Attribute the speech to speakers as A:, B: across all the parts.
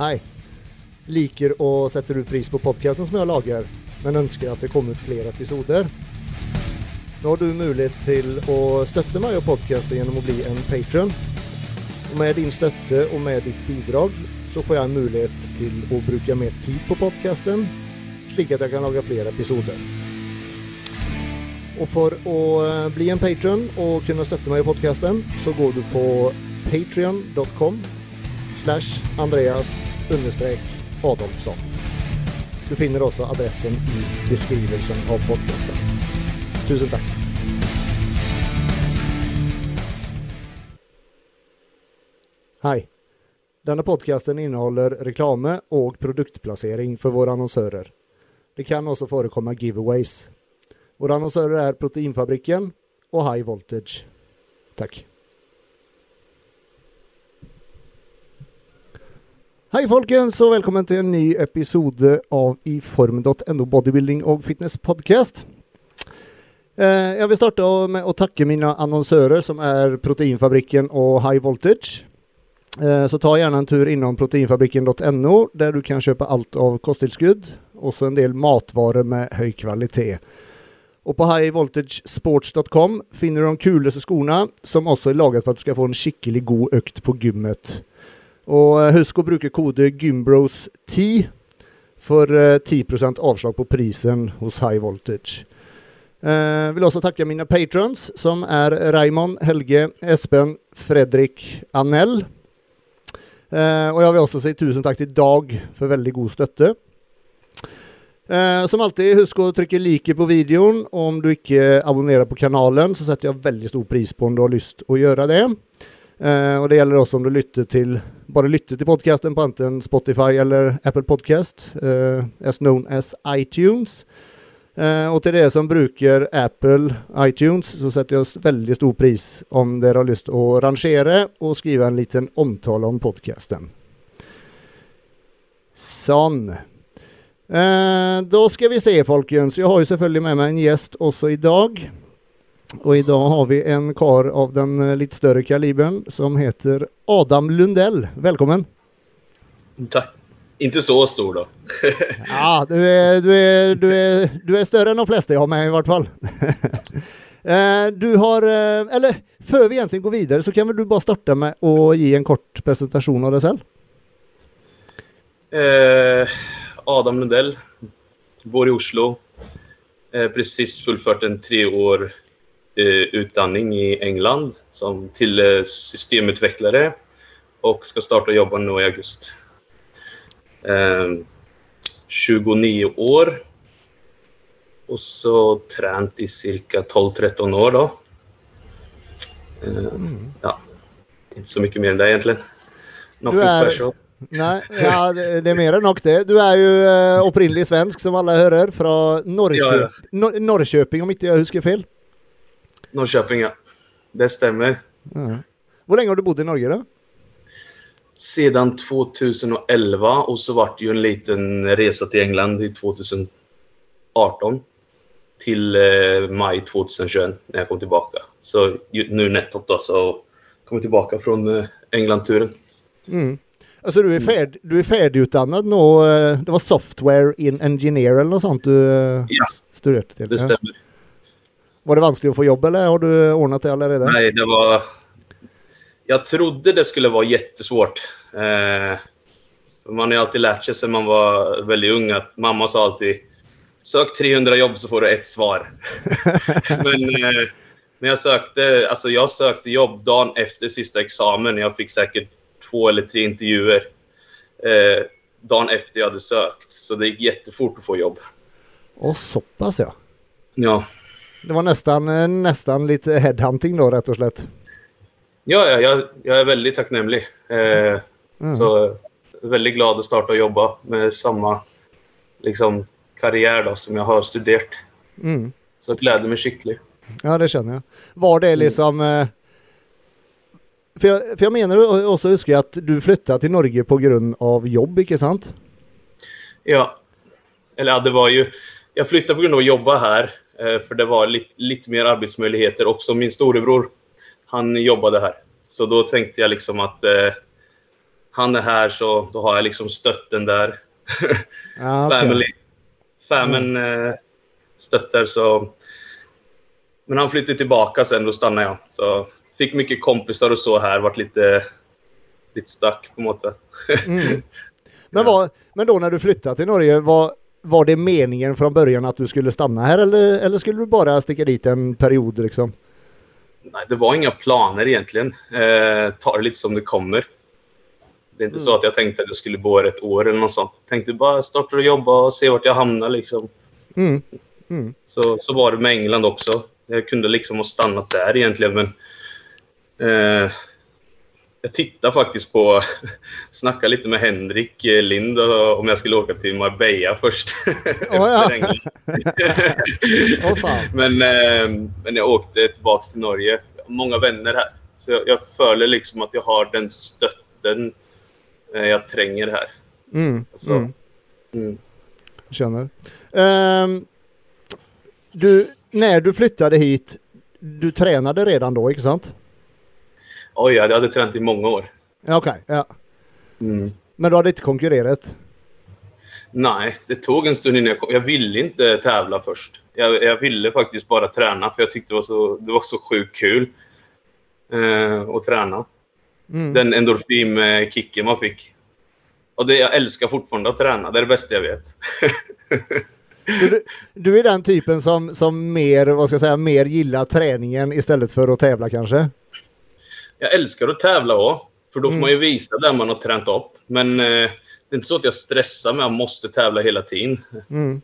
A: Hej! Liker och sätter ut pris på podcasten som jag lagar, men önskar att det kommer ut fler episoder. Nu har du möjlighet till att stötta mig och podcasten genom att bli en Patreon. Och med din stötte och med ditt bidrag så får jag en möjlighet till att bruka mer tid på podcasten, slik att jag kan laga fler episoder. Och för att eh, bli en Patreon och kunna stötta mig i podcasten så går du på patreon.com slash Andreas understreck Adolfsson. Du finner också adressen i beskrivelsen av podcasten. Tusen tack! Hej! Denna podcasten innehåller reklame och produktplacering för våra annonsörer. Det kan också förekomma giveaways. Våra annonsörer är Proteinfabriken och High Voltage. Tack! Hej folkens och välkommen till en ny episod av iform.no Bodybuilding och Fitness Podcast. Eh, jag vill starta med att tacka mina annonsörer som är Proteinfabriken och High Voltage. Eh, så ta gärna en tur inom proteinfabriken.no där du kan köpa allt av kosttillskudd och så en del matvaror med hög kvalitet. Och på highvoltagesports.com finner du de kulaste skorna som också är lagat för att du ska få en skicklig god ökt på gymmet. Och eh, husk att bruka koden GYMBROS10 för eh, 10% avslag på prisen hos High Voltage. Eh, vill också tacka mina patrons som är Raymond, Helge, Espen, Fredrik, Annell. Eh, och jag vill också säga tusen tack till Dag för väldigt god stötte. Eh, som alltid, husk att trycka like på videon. Om du inte abonnerar på kanalen så sätter jag väldigt stor pris på om du har lust att göra det. Eh, och det gäller också om du lyssnar till, bara lyssnar till podcasten på antingen Spotify eller Apple Podcast, eh, as known as iTunes. Eh, och till det som brukar Apple iTunes så sätter jag väldigt stor pris om det har lust att rangera och skriva en liten omtal om podcasten. Sån. Eh, då ska vi se folkens, jag har ju selvfølgelig med mig en gäst också idag. Och idag har vi en kar av den eh, lite större kalibern som heter Adam Lundell. Välkommen!
B: Tack! Inte så stor då.
A: ja, du är, du, är, du, är, du är större än de flesta jag har med i vart fall. Eh, du har, eh, eller för vi egentligen går vidare så kan väl du bara starta med att ge en kort presentation av dig själv?
B: Eh, Adam Lundell, bor i Oslo. Eh, precis fullfört en tre år utbildning i England som till eh, systemutvecklare och ska starta jobba nu i augusti. 29 år. Och så tränat i cirka 12-13 år då. Mm. Ja, inte så mycket mer än det egentligen. Nothing
A: är...
B: special.
A: Nej, ja, det, är mer än nog det. Du är ju uh, upprinnelig svensk som alla hör från Norrköp ja, ja. Nor Norrköping om inte jag huskar fel.
B: Norrköping, ja. Det stämmer.
A: Ja. Hur länge har du bott i Norge då?
B: Sedan 2011 och så vart det ju en liten resa till England i 2018. Till eh, maj 2021 när jag kom tillbaka. Så nu nettot då så kom jag tillbaka från eh, England-turen.
A: Mm. Alltså du är, färd, du är färdigutbildad nu. Det var software in engineer eller något sånt du
B: ja,
A: studerade
B: till? det stämmer.
A: Var det vanskligt att få jobb eller har du ordnat det redan?
B: Nej, det var... Jag trodde det skulle vara jättesvårt. Eh, man har ju alltid lärt sig sedan man var väldigt ung att mamma sa alltid Sök 300 jobb så får du ett svar. Men eh, när jag sökte, alltså jag sökte jobb dagen efter sista examen. Jag fick säkert två eller tre intervjuer eh, dagen efter jag hade sökt. Så det gick jättefort att få jobb.
A: Och så pass ja.
B: Ja.
A: Det var nästan, eh, nästan lite headhunting då rätt och slätt.
B: Ja, ja jag, jag är väldigt tacknämlig. Eh, mm. Så väldigt glad att starta och jobba med samma liksom, karriär då, som jag har studerat.
A: Mm.
B: Så jag gläder mig skickligt.
A: Ja, det känner jag. Var det mm. liksom... Mm. För, jag, för jag menar också huskar att du flyttade till Norge på grund av jobb, inte sant?
B: Ja. Eller ja, det var ju... Jag flyttade på grund av att jobba här. Eh, för det var lite, lite mer arbetsmöjligheter. Också min storebror, han jobbade här. Så då tänkte jag liksom att eh, han är här så då har jag liksom stötten där.
A: Ja, okej.
B: Family. Familjen eh, stöttar så. Men han flyttade tillbaka sen, då stannade jag. Så fick mycket kompisar och så här, vart lite, lite stack på något sätt.
A: Mm. Men, var, men då när du flyttade till Norge, var, var det meningen från början att du skulle stanna här eller, eller skulle du bara sticka dit en period liksom?
B: Nej, det var inga planer egentligen. Eh, ta det lite som det kommer. Det är inte så
A: Mm.
B: att jag tänkte att jag skulle bo här ett år eller något sånt. Tänkte bara starta och jobba och se vart jag hamnar liksom.
A: Mm. Mm.
B: Så, så var det med England också. Jag kunde liksom ha stannat där egentligen, men... Eh, jag tittar faktiskt på... Snacka lite med Henrik eh, Lind om jag skulle åka till Marbella först.
A: Åh, fan.
B: men, eh, men jag åkte tillbaka till Norge. Många vänner här. Så jag, jag följer liksom att jag har den stötten eh, jag tränger här.
A: Mm.
B: Alltså,
A: Mm.
B: Mm.
A: Känner. Ehm, du, när du flyttade hit, du tränade redan då, inte sant?
B: Oj, jag hade tränat i många år.
A: Okej, ja.
B: Mm.
A: Men du hade inte konkurrerat?
B: Nej, det tog en stund innan jag kom. Jag ville inte tävla först. Jag, jag ville faktiskt bara träna för jag tyckte det var så, det var så sjukt kul eh, att träna.
A: Mm.
B: Den endorfinkicken man fick. Och det, jag älskar fortfarande att träna. Det är det bästa jag vet.
A: Du, du är den typen som, som mer, vad ska jag säga, mer gillar träningen istället för att tävla kanske?
B: Jag älskar att tävla också. För då får
A: Mm.
B: man ju visa där man har tränat upp. Men eh, det är inte så att jag stressar med att jag måste tävla hela tiden.
A: Mm.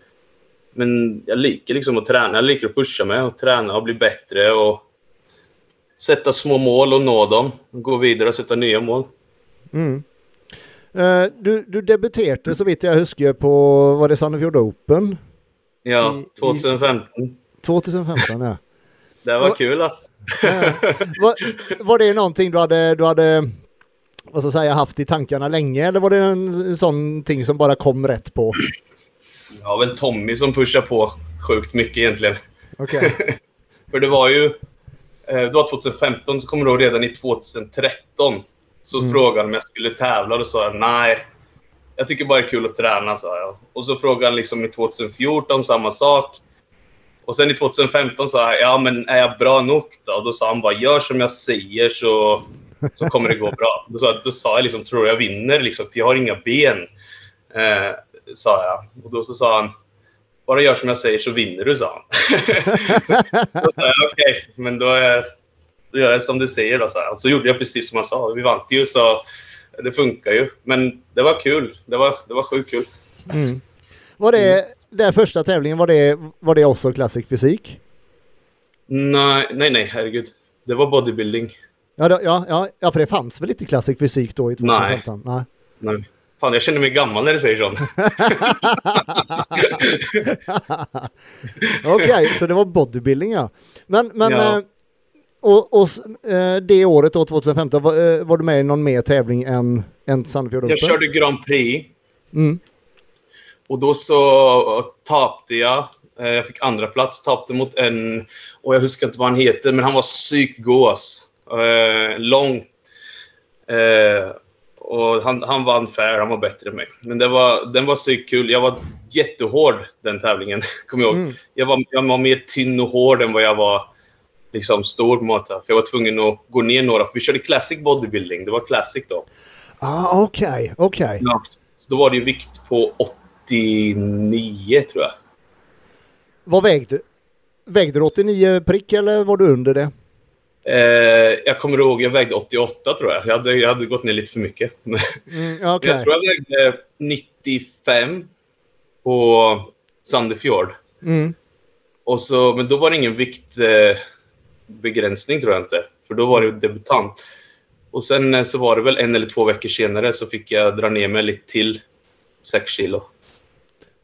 B: Men jag liker liksom att träna. Jag liker att pusha mig och träna och bli bättre och sätta små mål och nå dem. Gå vidare och sätta nya mål.
A: Mm. Eh, du, du debuterade så vitt jag huskar på, var det Sandefjord Open?
B: Ja,
A: I- i-
B: 2015.
A: 2015 ja.
B: Det var
A: Och-
B: kul alltså.
A: Ja. var, var det någonting du hade, du hade vad ska jag säga, haft i tankarna länge eller var det en sån ting som bara kom rätt på?
B: Har väl Tommy som pushar på sjukt mycket egentligen.
A: Okej.
B: För det var ju... eh, Det var 2015, så kommer du ihåg redan i 2013 så
A: Mm.
B: frågade han om jag skulle tävla och då sa jag nej. Jag tycker bara det är kul att träna, sa jag. Och så frågade han liksom i 2014 samma sak. Och sen i 2015 sa jag, ja men är jag bra nog då? Och då sa han bara, gör som jag säger så, så kommer det gå bra. Då sa, då sa jag liksom, tror du jag vinner liksom? För jag har inga ben. Eh, sa jag. Och då så sa han, bara gör som jag säger så vinner du, sa han. Då sa jag okej, men då, är, då gör jag som du säger då, sa jag. Så gjorde jag precis som han sa. Vi vann ju så det funkar ju. Men det var kul. Det var, det var sjukt kul.
A: Mm. Var det, den första tävlingen, var det, var det också Classic Fysik?
B: Nej, nej, nej, herregud. Det var bodybuilding.
A: Ja, det, ja, ja, ja, för det fanns väl inte Classic Fysik då i 2015? Nej.
B: Nej. Fan, jag känner mig gammal när du säger sånt.
A: Okej, så det var bodybuilding ja. Men, men
B: Ja.
A: eh, och, och eh, det året då, 2015, var, eh, var du med i någon mer tävling än, än Sandefjord?
B: Jag körde Grand Prix
A: Mm.
B: Och då så tappade jag. Eh, Jag fick andra plats, tappade mot en, och jag huskar inte vad han heter, men han var psykt gås. Eh, lång. Eh, och han, han vann fair, han var bättre än mig. Men det var, den var psykt kul. Jag var jättehård den tävlingen, kommer jag ihåg.
A: Mm.
B: Jag, var, jag var mer tynn och hård än vad jag var liksom stor på sätt. För jag var tvungen att gå ner några, för vi körde classic bodybuilding. Det var classic då.
A: Ah, okej, okej.
B: Ja. Så då var det ju vikt på 89 tror jag.
A: Vad vägde Vägde du 89 prick eller var du under det?
B: Eh, jag kommer ihåg, jag vägde 88 tror jag. Jag hade, jag hade gått ner lite för mycket.
A: Mm, okej.
B: Jag tror jag vägde 95 på Sandefjord.
A: Mm.
B: Och så, men då var det ingen viktbegränsning eh, begränsning, tror jag inte. För då var det debutant. Och sen eh, så var det väl en eller två veckor senare så fick jag dra ner mig lite till 6 kilo.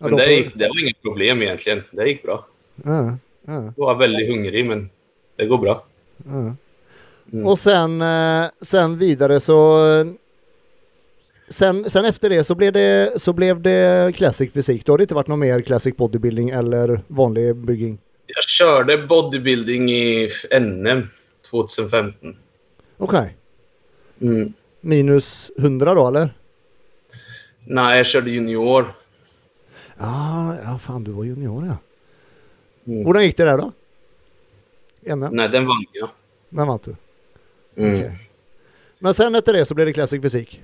B: Men det,
A: får-
B: gick, det var inget problem egentligen. Det gick bra.
A: Ja, ja,
B: Jag var väldigt hungrig men det går bra.
A: ja.
B: Mm.
A: Och sen, eh, sen vidare så Sen, sen efter det så blev det, så blev det Classic Fysik. Då har det inte varit någon mer Classic Bodybuilding eller vanlig bygging.
B: Jag körde bodybuilding i NM 2015.
A: Okej.
B: Mm.
A: minus 100 då eller?
B: Nej, jag körde junior.
A: Ja, ja fan du var junior ja.
B: Mm.
A: Hur gick det där då? Ena?
B: Nej, den vann jag.
A: Den vann du.
B: Mm.
A: Okej. Men sen efter det så blev det Classic Fysik.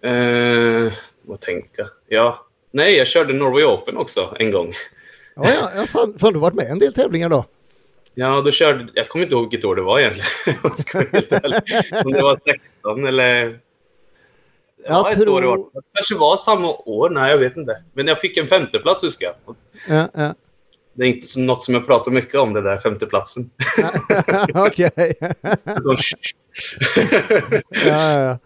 B: Eh, vad tänka? Ja. Nej, jag körde Norway Open också en gång.
A: Ja, ja, ja fan, fan du varit med en del tävlingar då.
B: Ja, då körde... Jag kommer inte ihåg vilket år det var egentligen. jag. Om det var 16 eller... Ja, ett år det
A: tror-
B: var. Det kanske var samma år. Nej, jag vet inte. Men jag fick en femteplats, huskar jag.
A: Ja, ja.
B: Det är inte något som jag pratar mycket om, det där femteplatsen.
A: Okej. Ja,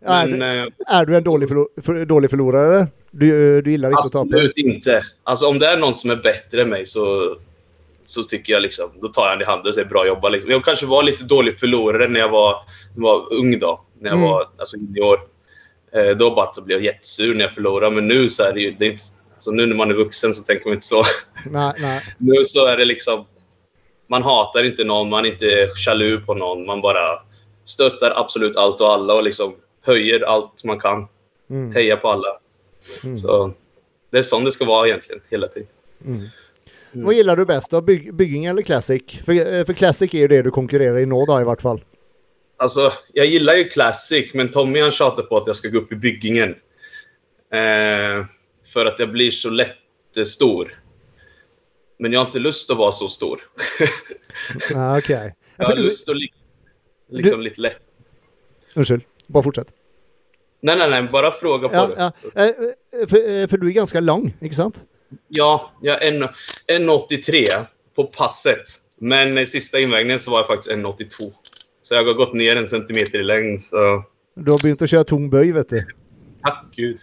A: ja, är,
B: Men
A: du,
B: eh,
A: är du en dålig, förlo- för, dålig förlorare? Du, du gillar inte att tappa?
B: absolut inte. Alltså om det är någon som är bättre än mig så, så tycker jag liksom, då tar jag han i handen och säger bra jobbat. Liksom. Jag kanske var lite dålig förlorare när jag var, var ung då. När jag
A: Mm.
B: var alltså, junior. Eh, då bara så blev jag jättesur när jag förlorade. Men nu så är det ju, det är inte, så nu när man är vuxen så tänker man inte så.
A: Nej, nej.
B: nu så är det liksom, man hatar inte någon, man är inte jaloux på någon. Man bara stöttar absolut allt och alla och liksom höjer allt man kan.
A: Mm,
B: Hejar på alla.
A: mm,
B: Så det är sånt det ska vara egentligen, hela tiden.
A: mm. Vad gillar du bäst då? Byg, bygging eller Classic? För, eh, för Classic är ju det du konkurrerar i nå då i vart fall.
B: Alltså, jag gillar ju Classic, men Tommy han tjatar på att jag ska gå upp i byggingen. Eh, för att jag blir så lätt stor. Men jag har inte lust att vara så stor.
A: Ah, Okej.
B: jag har
A: du-
B: lust att li- liksom lite lätt.
A: Unnskyld, bara fortsätt.
B: Nej, nej, nej, bara fråga på
A: Ja,
B: det.
A: ja. Eh, För, eh, för du är ganska lång, inte sant?
B: Ja, jag är en- 1,83 på passet. Men i sista invägningen så var jag faktiskt 1,82. Så jag har gått ner en centimeter i längd. Så
A: Du har börjat att köra tom böj vet du.
B: tack gud.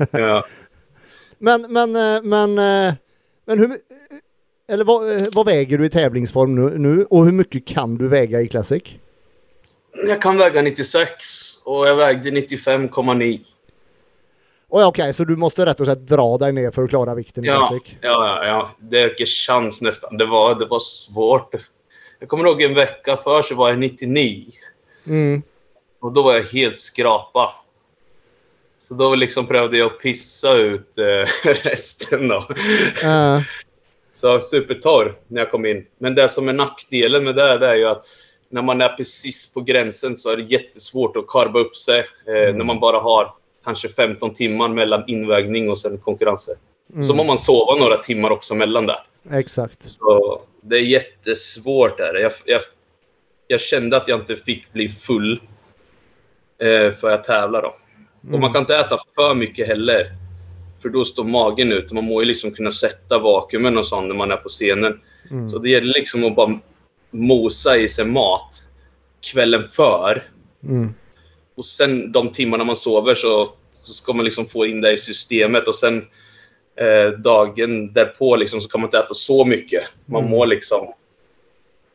B: ja.
A: Men, men, eh, men, eh, men hur... Eller vad, eh, vad väger du i tävlingsform nu, nu och hur mycket kan du väga i Classic?
B: Jag kan väga 96 och jag vägde 95,9.
A: Oh, ja, Okej, så du måste rätt och slett dra dig ner för att klara vikten i
B: Ja,
A: Classic?
B: ja, ja, ja. Det är inte chans nästan. Det var, det var svårt. Jag kommer ihåg en vecka för så var jag 99.
A: Mm.
B: Och då var jag helt skrapa. Så då liksom prövade jag att pissa ut eh, resten då.
A: Eh,
B: Så supertorr när jag kom in. Men det som är nackdelen med det, det är ju att när man är precis på gränsen så är det jättesvårt att karva upp sig. Eh, När man bara har kanske 15 timmar mellan invägning och sen konkurrenser.
A: mm.
B: Så må man sova några timmar också mellan där.
A: Exakt.
B: Så det är jättesvårt. Där. Jag, jag, jag kände att jag inte fick bli full eh, för att tävla. Då. Och man kan inte äta för mycket heller. För då står magen ut. Man må ju liksom kunna sätta vakuumen och sånt när man är på scenen.
A: Mm.
B: Så det gäller liksom att bara mosa i sig mat kvällen för.
A: Mm.
B: Och sen de timmarna man sover så, så ska man liksom få in det i systemet. Och sen eh, dagen därpå liksom, så kan man inte äta så mycket. Man
A: Mm.
B: må liksom...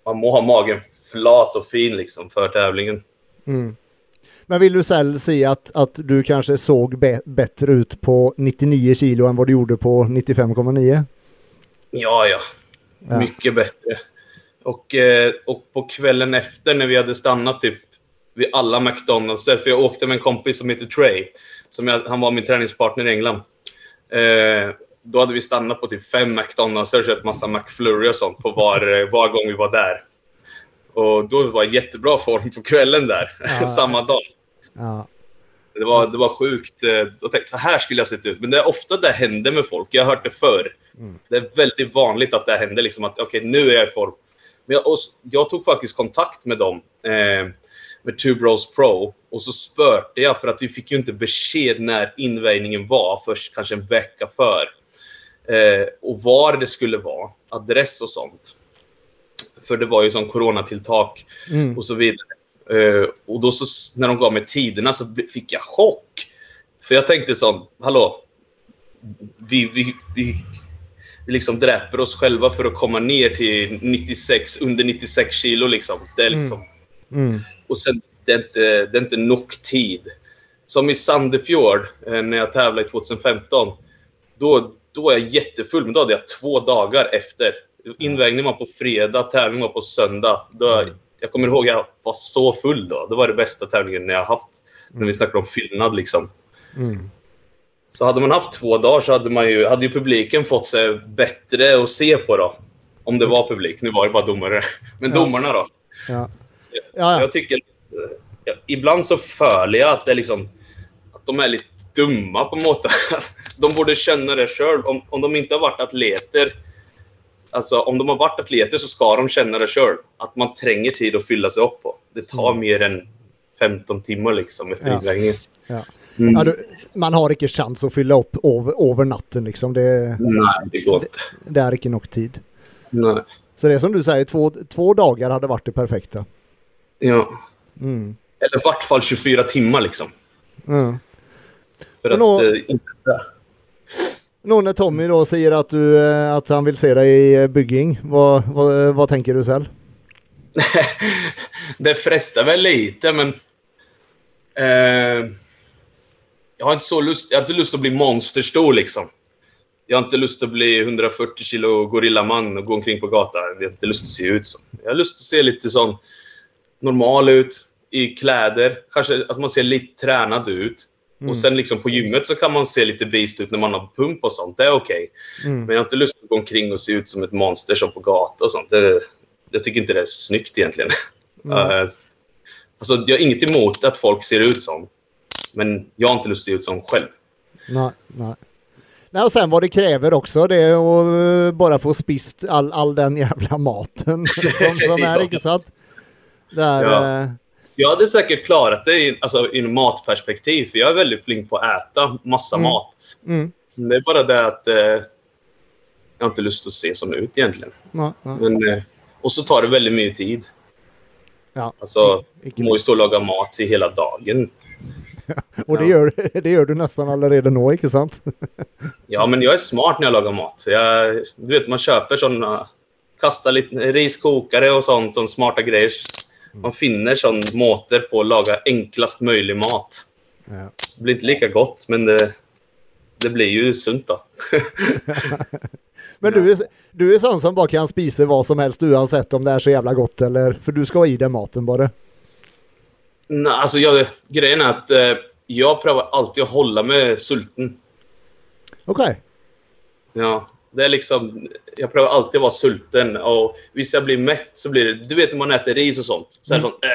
B: Man må ha magen flat och fin liksom för tävlingen.
A: Mm. Men vill du själv säga att, att du kanske såg bättre ut på 99 kilo än vad du gjorde på 95,9?
B: Ja, ja.
A: Ja.
B: Mycket bättre. Och, eh, och på kvällen efter när vi hade stannat typ vid alla McDonalds, för jag åkte med en kompis som heter Trey. Som jag, han var min träningspartner i England. Eh, då hade vi stannat på typ fem McDonalds och köpt massa McFlurry och sånt på var, eh, var gång vi var där. Och då var jag jättebra form på kvällen där,
A: Ja.
B: samma dag.
A: Ja.
B: Det var, det var sjukt. Eh, Jag tänkte så här skulle jag sett ut. Men det är ofta det händer med folk. Jag har hört det förr.
A: Mm.
B: Det är väldigt vanligt att det händer. Liksom att okej, nu är jag i form. Men jag, jag tog faktiskt kontakt med dem. Eh, med Two Bros Pro. Och så spörte jag för att vi fick ju inte besked när invägningen var. Först kanske en vecka för. Eh, och var det skulle vara. Adress och sånt. För det var ju som coronatilltak
A: Mm.
B: och så vidare. Eh, och då så, när de gav mig tiderna så fick jag chock. För jag tänkte sån, hallå. Vi, vi, vi, vi liksom dräper oss själva för att komma ner till 96, under 96 kilo liksom. Det är liksom
A: Mm.
B: och sen, det är inte, det är inte nog tid. Som i Sandefjord, eh, när jag tävlade 2015. Då, då var jag jättefull, men då hade jag två dagar efter. Invägning var på fredag, tävling var på söndag. Då, jag kommer ihåg jag var så full då. Det var det bästa tävlingen jag haft. När vi snackade om fyllnad liksom.
A: Mm.
B: Så hade man haft två dagar så hade, man ju, hade ju publiken fått sig bättre att se på då. Om det var publik. Nu var det bara domare. Men
A: Ja.
B: domarna då.
A: Ja, ja.
B: jag tycker... ja, ibland så följer jag att det är liksom... Att de är lite dumma på något sätt. De borde känna det själv. Om, om de inte har varit atleter... Alltså om de har varit atleter så ska de känna det själv. Att man tränger tid att fylla sig upp på. Det tar mer än 15 timmar liksom efter
A: Ja.
B: invägningen.
A: Ja.
B: Mm.
A: Ja, du, man har inte chans att fylla upp över, natten liksom. Det,
B: Nej, det går inte.
A: det är inte nog tid.
B: Nej.
A: Så det är som du säger, två, två dagar hade varit det perfekta.
B: Ja.
A: Mm.
B: Eller i vart fall 24 timmar liksom.
A: Ja.
B: För
A: Men
B: att... eh, inte
A: Nå när Tommy då säger att, du, eh, att han vill se dig i eh, bygging, vad, vad, vad tänker du själv?
B: det frestar väl lite, men... Eh, jag har inte så lust... Jag har inte lust att bli monsterstor liksom. Jag har inte lust att bli 140 kilo gorillaman och gå omkring på gatan. Jag har inte lust att se ut så. Jag har lust att se lite sån normal ut i kläder. Kanske att man ser lite tränad ut.
A: Mm.
B: Och sen liksom på gymmet så kan man se lite beast ut när man har pump och sånt. Det är okej.
A: Mm.
B: Men jag har inte lust att gå omkring och se ut som ett monster som på gatan och sånt. Det, jag tycker inte det är snyggt egentligen.
A: Mm.
B: Eh, alltså, jag har inget emot att folk ser ut som. Men jag har inte lust att se ut som själv.
A: Nej, nej. Nej, och sen vad det kräver också, det är att eh, bara få spist all, all den jävla maten som, som är, inte sant? Där,
B: Ja. Jag hade säkert klarat det i, alltså, i en matperspektiv. För jag är väldigt flink på att äta massa
A: Mm.
B: mat.
A: mm,
B: Det är bara det att eh, jag har inte lust att se sån ut egentligen.
A: nej, nej.
B: Men, eh, och så tar det väldigt mycket tid.
A: Ja.
B: Alltså,
A: Icke
B: du må ju stå och laga mat till hela dagen.
A: Och det,
B: Ja.
A: gör, det gör du nästan allaredan nå, inte sant?
B: Ja, men jag är smart när jag lagar mat. Jag, du vet, man köper såna... Kastar lite riskokare och sånt, sån smarta grejer. Man finner sån måter på att laga enklast möjlig mat.
A: Ja.
B: Det blir inte lika gott, men det, det blir ju sunt då.
A: Men du, är, du är sån som bara kan spisa vad som helst oavsett om det är så jävla gott eller, för du ska ha i den maten bara.
B: Nej, alltså jag, grejen är att eh, jag prövar alltid att hålla mig sulten.
A: Okej.
B: Ja, det är liksom... Jag prövar alltid att vara sulten. Och visst jag blir mätt så blir det... Du vet när man äter ris och sånt. Så är det sånt... Äh,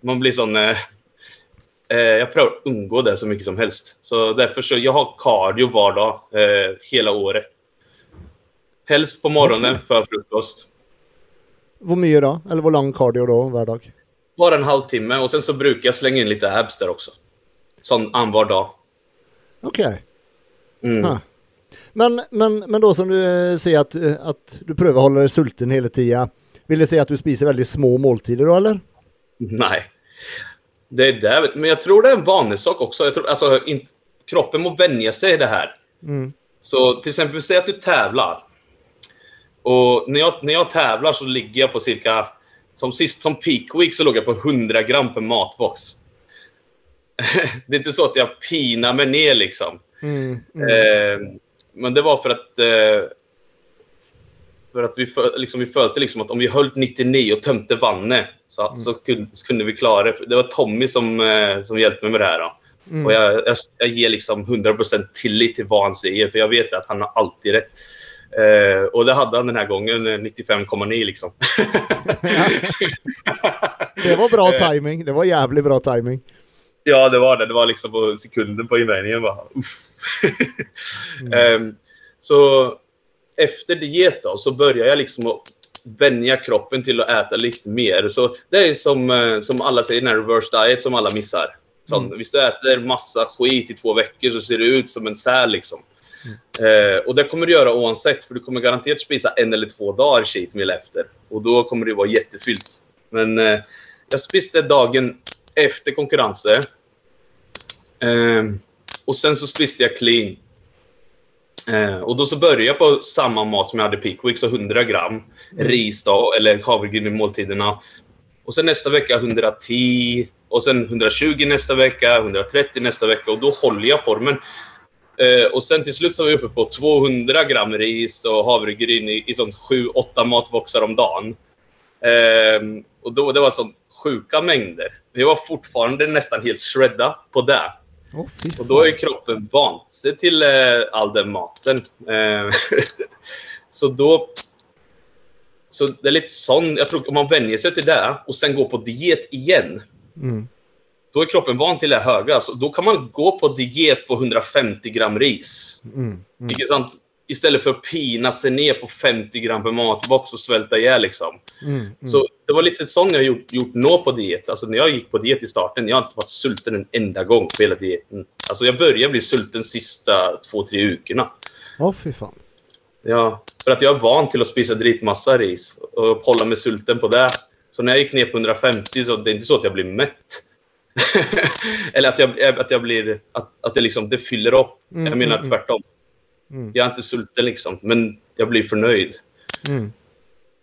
B: man blir sån... Eh, eh, jag prövar att undgå det så mycket som helst. Så därför så... Jag har cardio var dag. Eh, hela året. Helst på morgonen för frukost.
A: Vad mycket då? Eller vad lång cardio då varje dag?
B: Bara en halvtimme. Och sen så brukar jag slänga in lite abs där också. Sån an var dag.
A: Okej.
B: Mm.
A: Ha. Men, men, men då som du eh, säger att, eh, att du prövar hålla dig sulten hela tiden. Vill det säga att du spiser väldigt små måltider då eller?
B: Nej. Det är du. Men jag tror det är en vanesak också. Jag tror, alltså, in, kroppen må vänja sig i det här.
A: Mm.
B: Så till exempel, säg att du tävlar. Och när jag, när jag tävlar så ligger jag på cirka... Som sist, som peak week, så låg jag på 100 gram per matbox. det är inte så att jag pinar mig ner liksom.
A: Mm. Mm.
B: Eh, men det var för att... Eh, för att vi, för, liksom, vi följde liksom att om vi höll 99 och tömde vannet så, så, kunde, så kunde vi klara det. Det var Tommy som, eh, som hjälpte mig med det här. Då.
A: Mm.
B: Och jag, jag, jag ger liksom 100% tillit till vad han säger, för jag vet att han har alltid rätt. Eh, och det hade han den här gången, eh, 95,9 liksom.
A: Det var bra
B: Eh.
A: timing. Det var jävligt bra timing.
B: Ja, det var det. Det var liksom på sekunden på invägningen. Bara, uff. Ehm, så efter diet då, så börjar jag liksom att vänja kroppen till att äta lite mer. Så det är som, eh, som alla säger, den här reverse diet som alla missar. Sån,
A: Mm.
B: Hvis du äter massa skit i två veckor så ser du ut som en säl liksom. Eh, och det kommer du göra oavsett, för du kommer garanterat spisa en eller två dagar cheat meal efter. Och då kommer det vara jättefyllt. Men eh, jag spiste dagen efter konkurrensen. Eh, och sen så spiste jag clean. Eh, och då så började jag på samma mat som jag hade peak week, så 100 gram ris då, eller havregryn i måltiderna. Och sen nästa vecka 110 och sen 120 nästa vecka, 130 nästa vecka och då håller jag formen. Eh, och sen till slut så var vi uppe på 200 gram ris och havregryn i, i sånt 7-8 matboxar om dagen. Ehm, och då, det var så sjuka mängder. Vi var fortfarande nästan helt shredda på det.
A: Fy
B: Och då är
A: fan.
B: kroppen vant sig till eh, all den maten. Eh, så då... Så det är lite sån, jag tror om man vänjer sig till det och sen går på diet igen.
A: Mm.
B: Då är kroppen van till det höga. Så då kan man gå på diet på 150 gram ris.
A: Mm. Mm.
B: Inte sant? Istället för att pina sig ner på 50 gram per matbox och svälta ihjäl liksom.
A: Mm. Mm.
B: Så det var lite sån jag gjort, gjort nå på diet. Alltså när jag gick på diet i starten, jag har inte varit sulten en enda gång på hela dieten. Alltså jag började bli sulten sista två, tre veckorna.
A: Åh, fy fan.
B: Ja, för att jag är van till att spisa dritmassa ris och hålla mig sulten på det. Så när jag gick ner på 150 så det är inte så att jag blir mätt. Eller att jag, att jag blir, att, att det liksom, det fyller upp.
A: Mm,
B: jag menar
A: mm,
B: tvärtom.
A: Mm.
B: Jag är inte sulten liksom, men jag blir förnöjd.
A: Mm.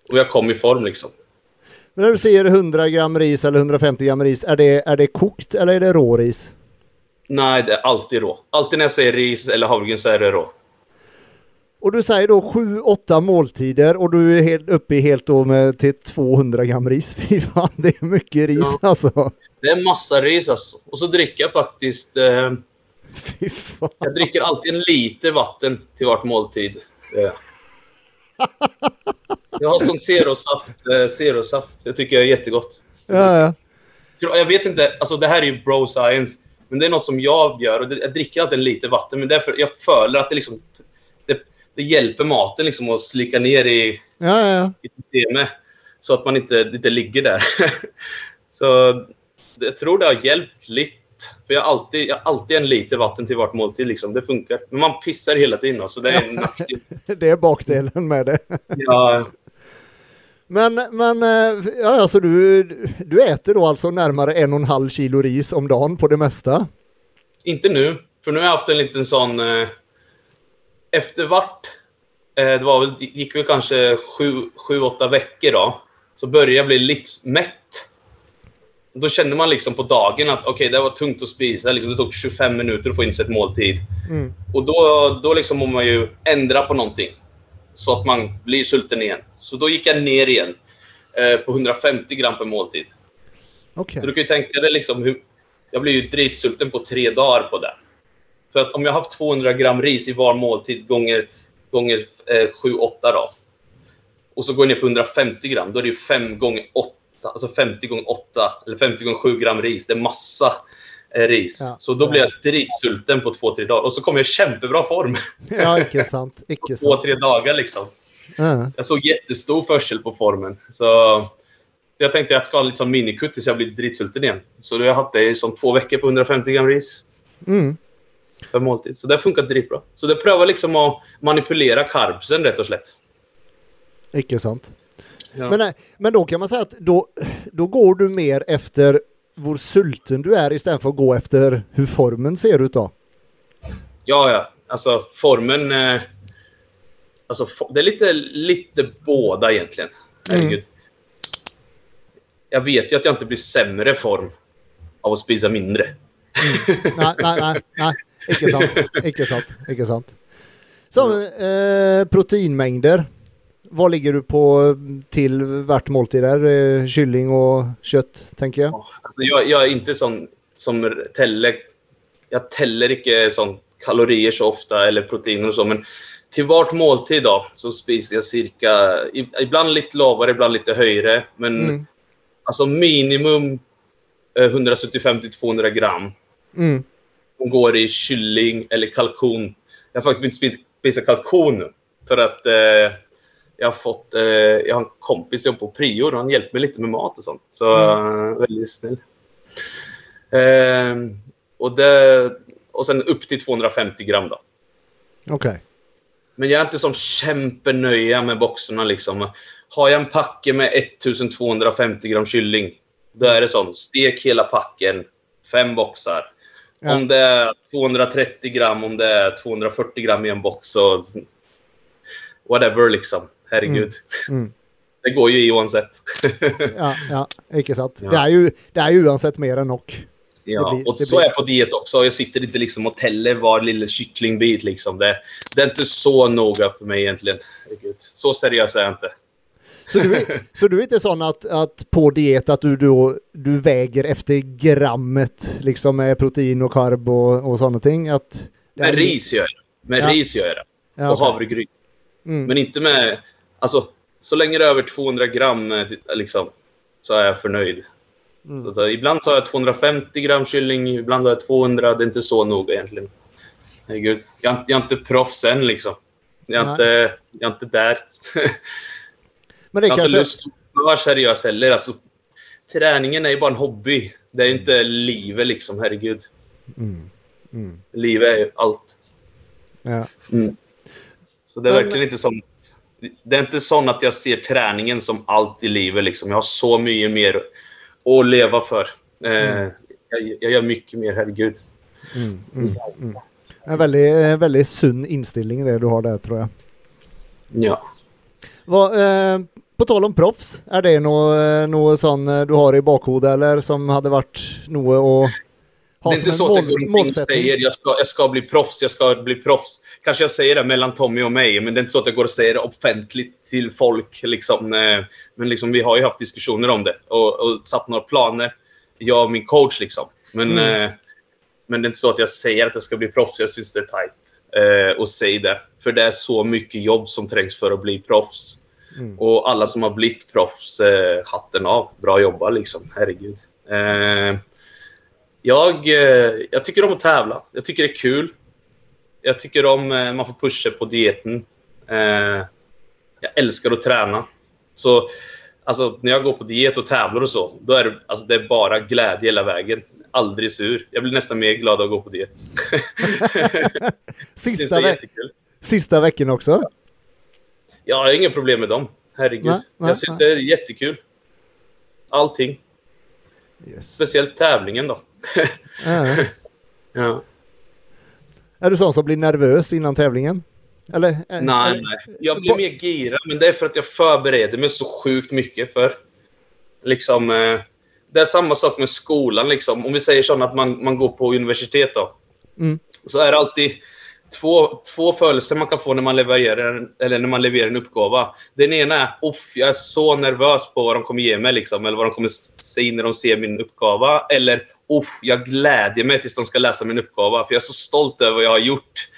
B: Och jag kom i form liksom.
A: Men när du säger 100 gram ris eller 150 gram ris, är det, är det kokt eller är det råris?
B: Nej, det är alltid rå. Alltid när jag säger ris eller havregryn så är det rå.
A: Och du säger då 7-8 måltider och du är helt uppe i helt då med till 200 gram ris. Fy fan, det är mycket ris
B: Ja.
A: alltså.
B: Det är massa ris alltså. Och så dricker jag faktiskt... Eh. Jag dricker alltid en liter vatten till vart måltid. Jag har sån zerosaft. Eh, zerosaft. Det tycker jag är jättegott.
A: Ja, ja.
B: Jag vet inte, alltså det här är ju bro science. Men det är något som jag gör. Och jag dricker alltid en liter vatten. Men därför jag följer att det liksom... Det, det hjälper maten liksom att slicka ner i,
A: ja, ja.
B: i systemet. Så att man inte, inte ligger där. så jag tror det har hjälpt lite. För jag har alltid, jag har alltid en liter vatten till vart måltid. Liksom. Det funkar. Men man pissar hela tiden. Så det är en nackdel.
A: Det är bakdelen med det.
B: Ja,
A: Men, men eh, ja, alltså du, du äter då alltså närmare en och en halv kilo ris om dagen på det mesta?
B: inte nu. För nu har jag haft en liten sån... Eh, efter vart... Eh, det var väl, gick väl kanske sju, sju, åtta veckor då. Så började jag bli lite mätt. Då kände man liksom på dagen att okej, det var tungt att spisa. Liksom, det tog 25 minuter att få in sig ett måltid.
A: Mm.
B: Och då, då liksom måste man ju ändra på någonting. Så att man blir sulten igen. Så då gick jag ner igen. Eh, på 150 gram per måltid.
A: Okej.
B: Så du kan ju tänka dig liksom hur... Jag blir ju dritsulten på tre dagar på det. För att om jag har haft 200 gram ris i var måltid gånger, gånger eh, 7-8 då. Och så går jag ner på 150 gram. Då är det ju 5 gånger 8. Alltså 50 gånger 8. Eller 50 gånger 7 gram ris. Det är massa eh, ris.
A: Ja.
B: Så då blir jag dritsulten på 2-3 dagar. Och så kommer jag i kämpebra form.
A: Ja, icke sant. Icke
B: Två,
A: sant.
B: tre dagar liksom.
A: Ja.
B: Jag såg jättestor försel på formen. Så jag tänkte att jag ska ha lite som minikutt tills jag blir dritsulten igen. Så då har jag haft det i som två veckor på 150 gram ris
A: Mm.
B: per måltid. Så det har funkat dritbra. Så det prövar liksom att manipulera carbsen rätt och slätt.
A: Icke sant.
B: Ja.
A: Men, nej, men då kan man säga att då, då går du mer efter hur sulten du är istället för att gå efter hur formen ser ut då?
B: ja, ja. Alltså formen... Eh, alltså fo- det är lite, lite båda egentligen. Herregud. Jag vet ju att jag inte blir sämre form av att spisa mindre.
A: nej, nej, nej, nej. Icke sant. Icke sant. Icke sant. Så, eh, proteinmängder. Vad ligger du på till vart måltid där? Eh, kyckling och kött, tänker jag.
B: Alltså jag, jag är inte sån som täller. Jag täller inte sån kalorier så ofta eller proteiner och så. Men till vart måltid då så spiser jag cirka, ibland lite lavare, ibland lite högre. Men
A: Mm.
B: alltså minimum eh, 175 till 200 gram.
A: Mm.
B: Som går i kylling eller kalkon. Jag har faktiskt börjat spisa kalkon. För att eh, jag har fått, eh, jag har en kompis som jobbar på Prio och han hjälper mig lite med mat och sånt. Så eh, väldigt snäll. Eh, och, det, och sen upp till 250 gram då.
A: Okej.
B: Men jag är inte som kämpenöja med boxarna liksom. Har jag en packe med 1250 gram kylling, då är det sån, stek hela packen, fem boxar.
A: Ja.
B: Om det är 230 gram, om det är 240 gram i en box, så whatever liksom. Herregud.
A: Mm.
B: Det går ju i oavsett.
A: Ja, ja, icke sant.
B: Ja.
A: Det, är ju, det är ju oavsett mer än nog.
B: Ja,
A: blir-
B: och så
A: blir-
B: är jag på diet också. Jag sitter inte liksom och täller var lilla kycklingbit. Liksom. Det, det är inte så noga för mig egentligen. Herregud. Så seriös är jag inte.
A: Så du, är- så du är inte sån att, att på diet att du då du väger efter grammet liksom med protein och karb och, och sådana ting? Att,
B: Med ris gör jag det. Med
A: Ja.
B: ris gör jag det.
A: Ja,
B: Och
A: okej.
B: havregryn.
A: Mm.
B: Men inte med... Alltså, så länge det är över 200 gram eh, liksom, så är jag förnöjd.
A: Mm.
B: Så, att, ibland så har jag 250 gram kylling, ibland har jag 200. Det är inte så noga egentligen. Herregud. Jag, jag är inte proffs än liksom. Jag är, inte, jag är inte där.
A: Men det
B: jag har inte lust att vara seriös heller. Alltså, träningen är ju bara en hobby. Det är inte livet liksom, herregud.
A: Mm. Mm.
B: Livet är ju allt.
A: Ja.
B: Mm. Så det är
A: Men-
B: verkligen inte som... Det är inte så att jag ser träningen som allt i livet. Liksom. Jag har så mycket mer att leva för. Eh, jag, jag gör mycket mer, herregud.
A: Mm. Mm. Mm. En väldigt, väldigt sund inställning det du har där tror jag.
B: Ja.
A: Vad, eh, på tal om proffs, är det något, eh, något sån eh, du har i bakhuvudet eller som hade varit något att ha
B: det är inte
A: som
B: så att jag går omkring och
A: målsättning?
B: säger jag ska, jag ska bli proffs, jag ska bli proffs. Kanske jag säger det mellan Tommy och mig, men det är inte så att jag går och säger det offentligt till folk. Liksom. Eh, Men liksom, vi har ju haft diskussioner om det och, och satt några planer. Jag och min coach. Liksom. Men,
A: Mm.
B: eh, men det är inte så att jag säger att jag ska bli proffs. Jag syns det är tajt eh, att säga det. För det är så mycket jobb som trängs för att bli proffs.
A: Mm.
B: Och alla som har blivit proffs, eh, hatten av. Bra jobbat liksom. Herregud. Eh, jag, eh, jag tycker om att tävla. Jag tycker det är kul. Jag tycker om eh, man får pusha på dieten. Eh, jag älskar att träna. Så alltså, när jag går på diet och tävlar och så, då är det, alltså, det är bara glädje hela vägen. Aldrig sur. Jag blir nästan mer glad av att gå på diet.
A: Sista, ve- sista veckan också?
B: Jag har inga problem med dem. Herregud.
A: Nej, nej,
B: jag syns
A: nej.
B: det är jättekul. Allting.
A: Yes.
B: Speciellt tävlingen då.
A: Ja.
B: ja.
A: Är du sån som blir nervös innan tävlingen? Eller? eh,
B: Nej,
A: eller-
B: nej. Jag blir mer girad, men det är för att jag förbereder mig så sjukt mycket för. Liksom, eh, det är samma sak med skolan. Liksom. Om vi säger så att man, man går på universitet då.
A: Mm.
B: Så är det alltid två, två födelser man kan få när man levererar, eller när man levererar en uppgåva. Den ena är Off, jag är så nervös på vad de kommer ge mig, liksom, eller vad de kommer säga när de ser min uppgåva. Eller Off, jag glädjer mig tills de ska läsa min uppgåva, för jag är så stolt över vad jag har gjort.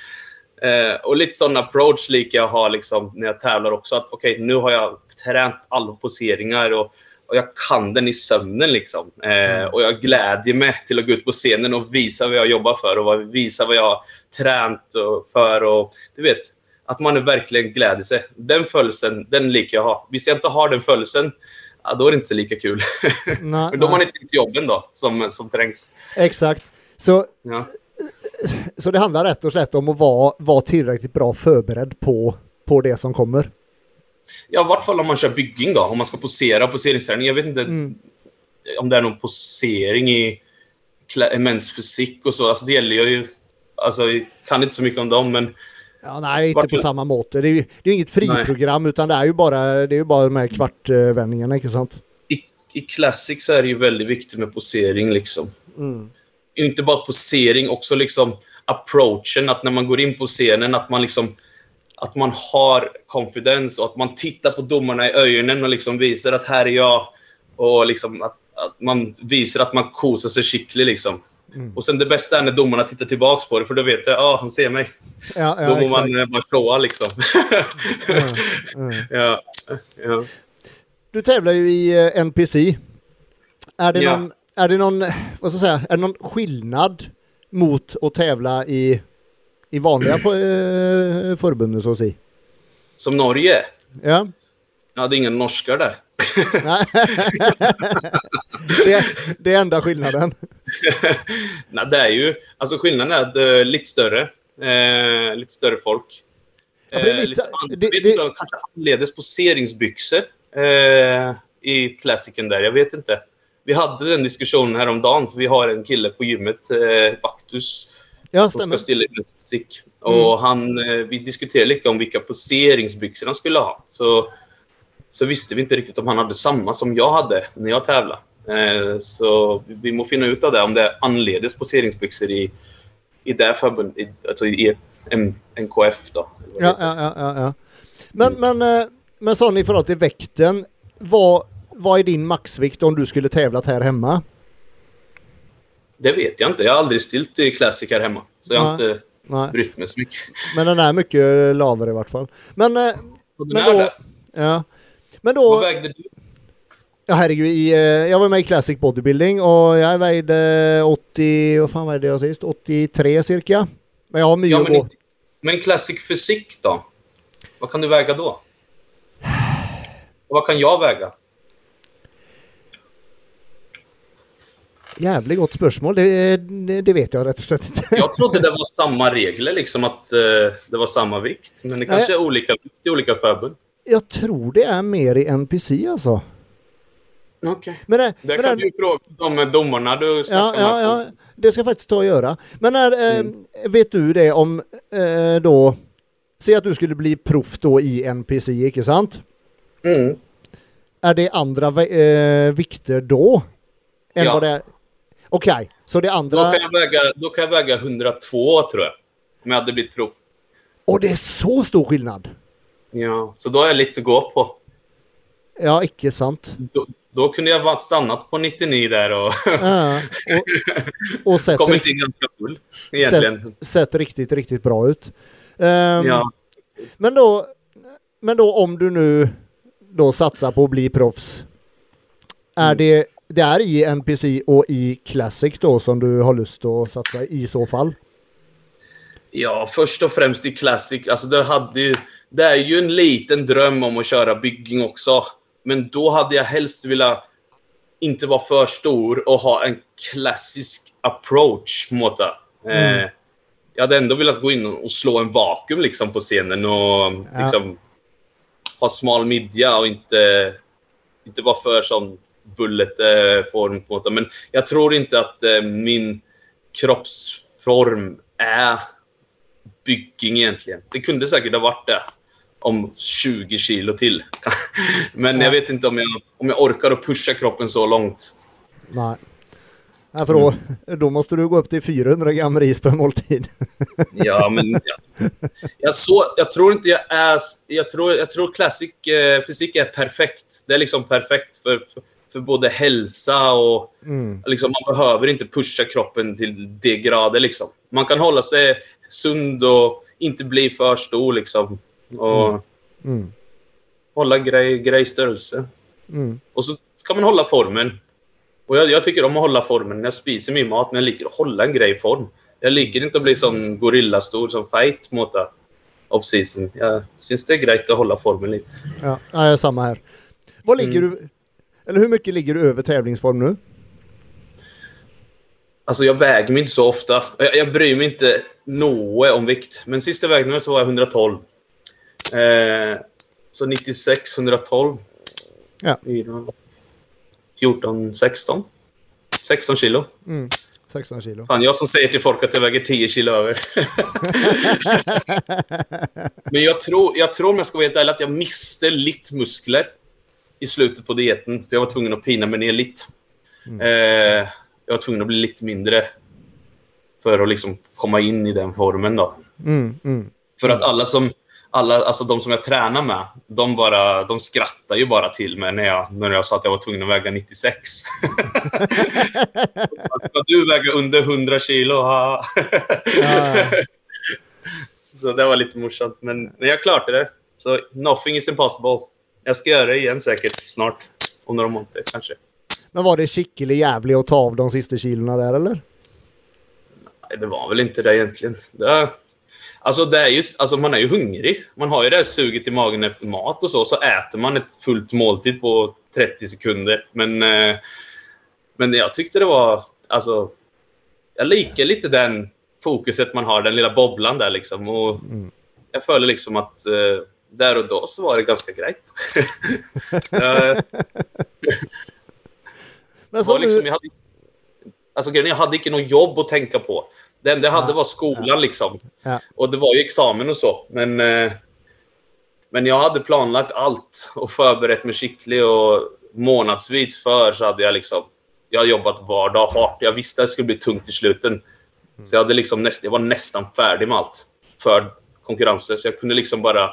B: Eh, och lite sån approach lika jag har liksom, när jag tävlar också. Att okej, nu har jag tränat alla poseringar och, och jag kan den i sömnen. Liksom. Eh, och jag glädjer mig till att gå ut på scenen och visa vad jag jobbar för och visa vad jag har tränat och för. Och, du vet, att man verkligen gläder sig. Den födelsen, den liker jag ha. Visst jag inte har den födelsen, ja, då är det inte så lika kul.
A: Nej,
B: Men då har man inte gjort jobben då, som, som trängs.
A: Exakt. Så,
B: Ja.
A: så det handlar rätt och slätt om att vara, vara tillräckligt bra förberedd på, på det som kommer.
B: Ja, i vart fall om man kör bygging då. Om man ska posera poseringsträning. Jag vet inte
A: Mm.
B: om det är någon posering i klä- mäns fysik och så. Alltså, det gäller ju... Alltså, jag kan inte så mycket om dem, men
A: Ja, nej, inte
B: Vart-
A: på samma mått. Det är ju det är inget friprogram utan det är ju bara, det är ju bara de här kvartvändningarna, inte sant?
B: i, i Classic så är det ju väldigt viktigt med posering. Liksom.
A: Mm.
B: Inte bara posering, också liksom approachen. Att när man går in på scenen, att man liksom att man har confidence och att man tittar på domarna i ögonen och liksom visar att här är jag. Och liksom att, att man visar att man kosar sig skickligt. Liksom.
A: Mm.
B: Och sen det bästa är när domarna tittar tillbaks på det, för då vet jag att ah, han ser mig.
A: Ja,
B: Då
A: ja,
B: må
A: exakt.
B: man eh, bara showa liksom.
A: Ja, ja.
B: ja, ja.
A: Du tävlar ju i eh, NPC. Är det, någon, är det någon, vad ska jag säga, är det någon skillnad mot att tävla i, i vanliga eh, förbund så att säga?
B: Som Norge?
A: Ja.
B: Ja, det är inga norskar där.
A: Det, det är enda skillnaden.
B: Nej, det är ju... Alltså skillnaden är att är lite större. Eh, lite större folk.
A: Ja, det
B: Eh,
A: lite-
B: an-
A: det- det-
B: kanske anledes poseringsbyxor eh, i klassikern där. Jag vet inte. Vi hade den diskussionen häromdagen, för vi har en kille på gymmet, eh, Baktus,
A: Ja,
B: som ska stilla musik. Och han, eh, vi diskuterade lite om vilka poseringsbyxor han skulle ha. Så, så visste vi inte riktigt om han hade samma som jag hade när jag tävlade. Eh, så vi, vi må finna ut av det, om det är anledes poseringsbyxor i, i det förbundet, i, alltså i NKF då.
A: Ja, ja, ja, ja. Men, men eh, men sån i förhållande till vikten, vad, vad är din maxvikt om du skulle tävlat här hemma?
B: Det vet jag inte. Jag har aldrig stilt i Classic här hemma. Så jag har inte
A: Nej,
B: brytt mig så mycket.
A: men den är mycket lavare i vart fall. Men, eh, men då, ja. Men
B: Vad
A: då,
B: vägde du?
A: ja herregud, eh, jag var med i Classic Bodybuilding och jag vägde 80, vad fan vägde jag sist? 83 cirka. Men jag har mycket
B: Ja, men, inte, men Classic Fysik då? Vad kan du väga då? Och vad kan jag väga?
A: Jävligt gott spörsmål, det, det, vet jag rätt och slett inte.
B: Jag trodde det var samma regler, liksom att eh, det var samma vikt. Men det kanske är olika vikt i olika förbund.
A: Jag tror det är mer i NPC alltså.
B: Okej.
A: Men, det,
B: Det
A: men
B: kan
A: det-
B: du ju fråga de domarna du
A: Ja,
B: snackar
A: ja,
B: med.
A: ja, det ska jag faktiskt ta och göra. Men när, eh,
B: Mm.
A: vet du det om eh, då, säg att du skulle bli proff då i NPC, icke sant?
B: Mm.
A: Är det andra eh, vikter då? Än
B: Ja.
A: vad det är? Okej, så det
B: Då,
A: andra...
B: kan jag väga, då kan jag väga 102 tror jag. Om jag hade blivit proff.
A: Och det är så stor skillnad!
B: Ja, så då har jag lite att gå på.
A: Ja, icke sant.
B: Då, då kunde jag varit stannat på 99 där och
A: Ja, och, och sett,
B: kommit in ganska full. Egentligen.
A: sett riktigt, riktigt bra ut. Ehm,
B: Ja.
A: Men då, men då om du nu då satsar på att bli proffs. Är
B: Mm.
A: det, det är i NPC och i Classic då som du har lust att satsa i så fall?
B: ja, först och främst i Classic. Alltså det, hade ju, det är ju en liten dröm om att köra bygging också. Men då hade jag helst velat inte vara för stor och ha en klassisk approach mot det.
A: Mm.
B: Eh, jag hade ändå velat gå in och slå en vakuum liksom på scenen och
A: Ja.
B: liksom ha smal midja och inte, inte vara för sån bullet-form. det. Men jag tror inte att eh, min kroppsform är bygging egentligen. Det kunde säkert ha varit det om 20 kilo till. Men
A: Ja.
B: jag vet inte om jag, om jag orkar att pusha kroppen så långt.
A: Nej. Nej, för då, då måste du gå upp till 400 gram ris per måltid.
B: Ja, men ja. jag, så, jag tror inte jag är... Jag tror, jag tror classic eh, fysik är perfekt. Det är liksom perfekt för, för, för både hälsa och...
A: Mm.
B: Liksom, man behöver inte pusha kroppen till det grader. Liksom. Man kan hålla sig sund och inte bli för stor. Liksom, och
A: Mm. Mm.
B: hålla grej, grejstörelse.
A: Mm.
B: Och så ska man hålla formen. Och jag, jag tycker om att hålla formen jag spiser min mat, men jag liker att hålla en grej i form. Jag liker inte att bli sån gorillastor som fight mot det. Off-season. Jag syns det är grejt att hålla formen lite.
A: Ja, ja, samma här. Vad ligger
B: Mm.
A: du, eller hur mycket ligger du över tävlingsform nu?
B: Alltså jag väger mig inte så ofta. Jag, jag bryr mig inte något om vikt. Men sista vägde mig så var jag 112. Eh, så 96, 112.
A: Ja.
B: 14, 16. 16 kilo.
A: Mm. 16 kilo.
B: Fan, jag som säger till folk att jag väger 10 kilo över. Men jag tror, jag tror om jag ska vara helt ärlig, att jag miste lite muskler i slutet på dieten. För jag var tvungen att pina mig ner lite.
A: Mm.
B: Eh, jag var tvungen att bli lite mindre för att liksom komma in i den formen. Då.
A: Mm. Mm.
B: För att alla som, alla, alltså de som jag tränar med, de, bara, de skrattar ju bara till mig när jag, när jag sa att jag var tvungen att väga 96. Ska du väga under 100 kilo? Ha.
A: Ja.
B: Så det var lite morsamt. Men men jag klarade det. Så nothing is impossible. Jag ska göra det igen säkert snart. Om några månader kanske.
A: Men var det skicklig jävlig att ta av de sista kilorna där eller?
B: Nej, det var väl inte det egentligen. Det, alltså, det är ju, alltså man är ju hungrig. Man har ju det här suget i magen efter mat och så. Så äter man ett fullt måltid på 30 sekunder. Men, eh, men jag tyckte det var... Alltså, jag likar lite den fokuset man har, den lilla bobblan där liksom. Och
A: Mm.
B: jag följer liksom att eh, där och då så var det ganska grejt. Eh,
A: Men så
B: liksom, jag, hade, alltså, jag hade inte något jobb att tänka på. Det enda jag hade var skolan. liksom. Och det var ju examen och så. Men, eh, men jag hade planlagt allt och förberett mig skickligt. Och månadsvis för så hade jag liksom... Jag jobbat vardag hårt. Jag visste att det skulle bli tungt i sluten. Så jag, hade liksom näst, jag var nästan färdig med allt för konkurrensen. Så jag kunde liksom bara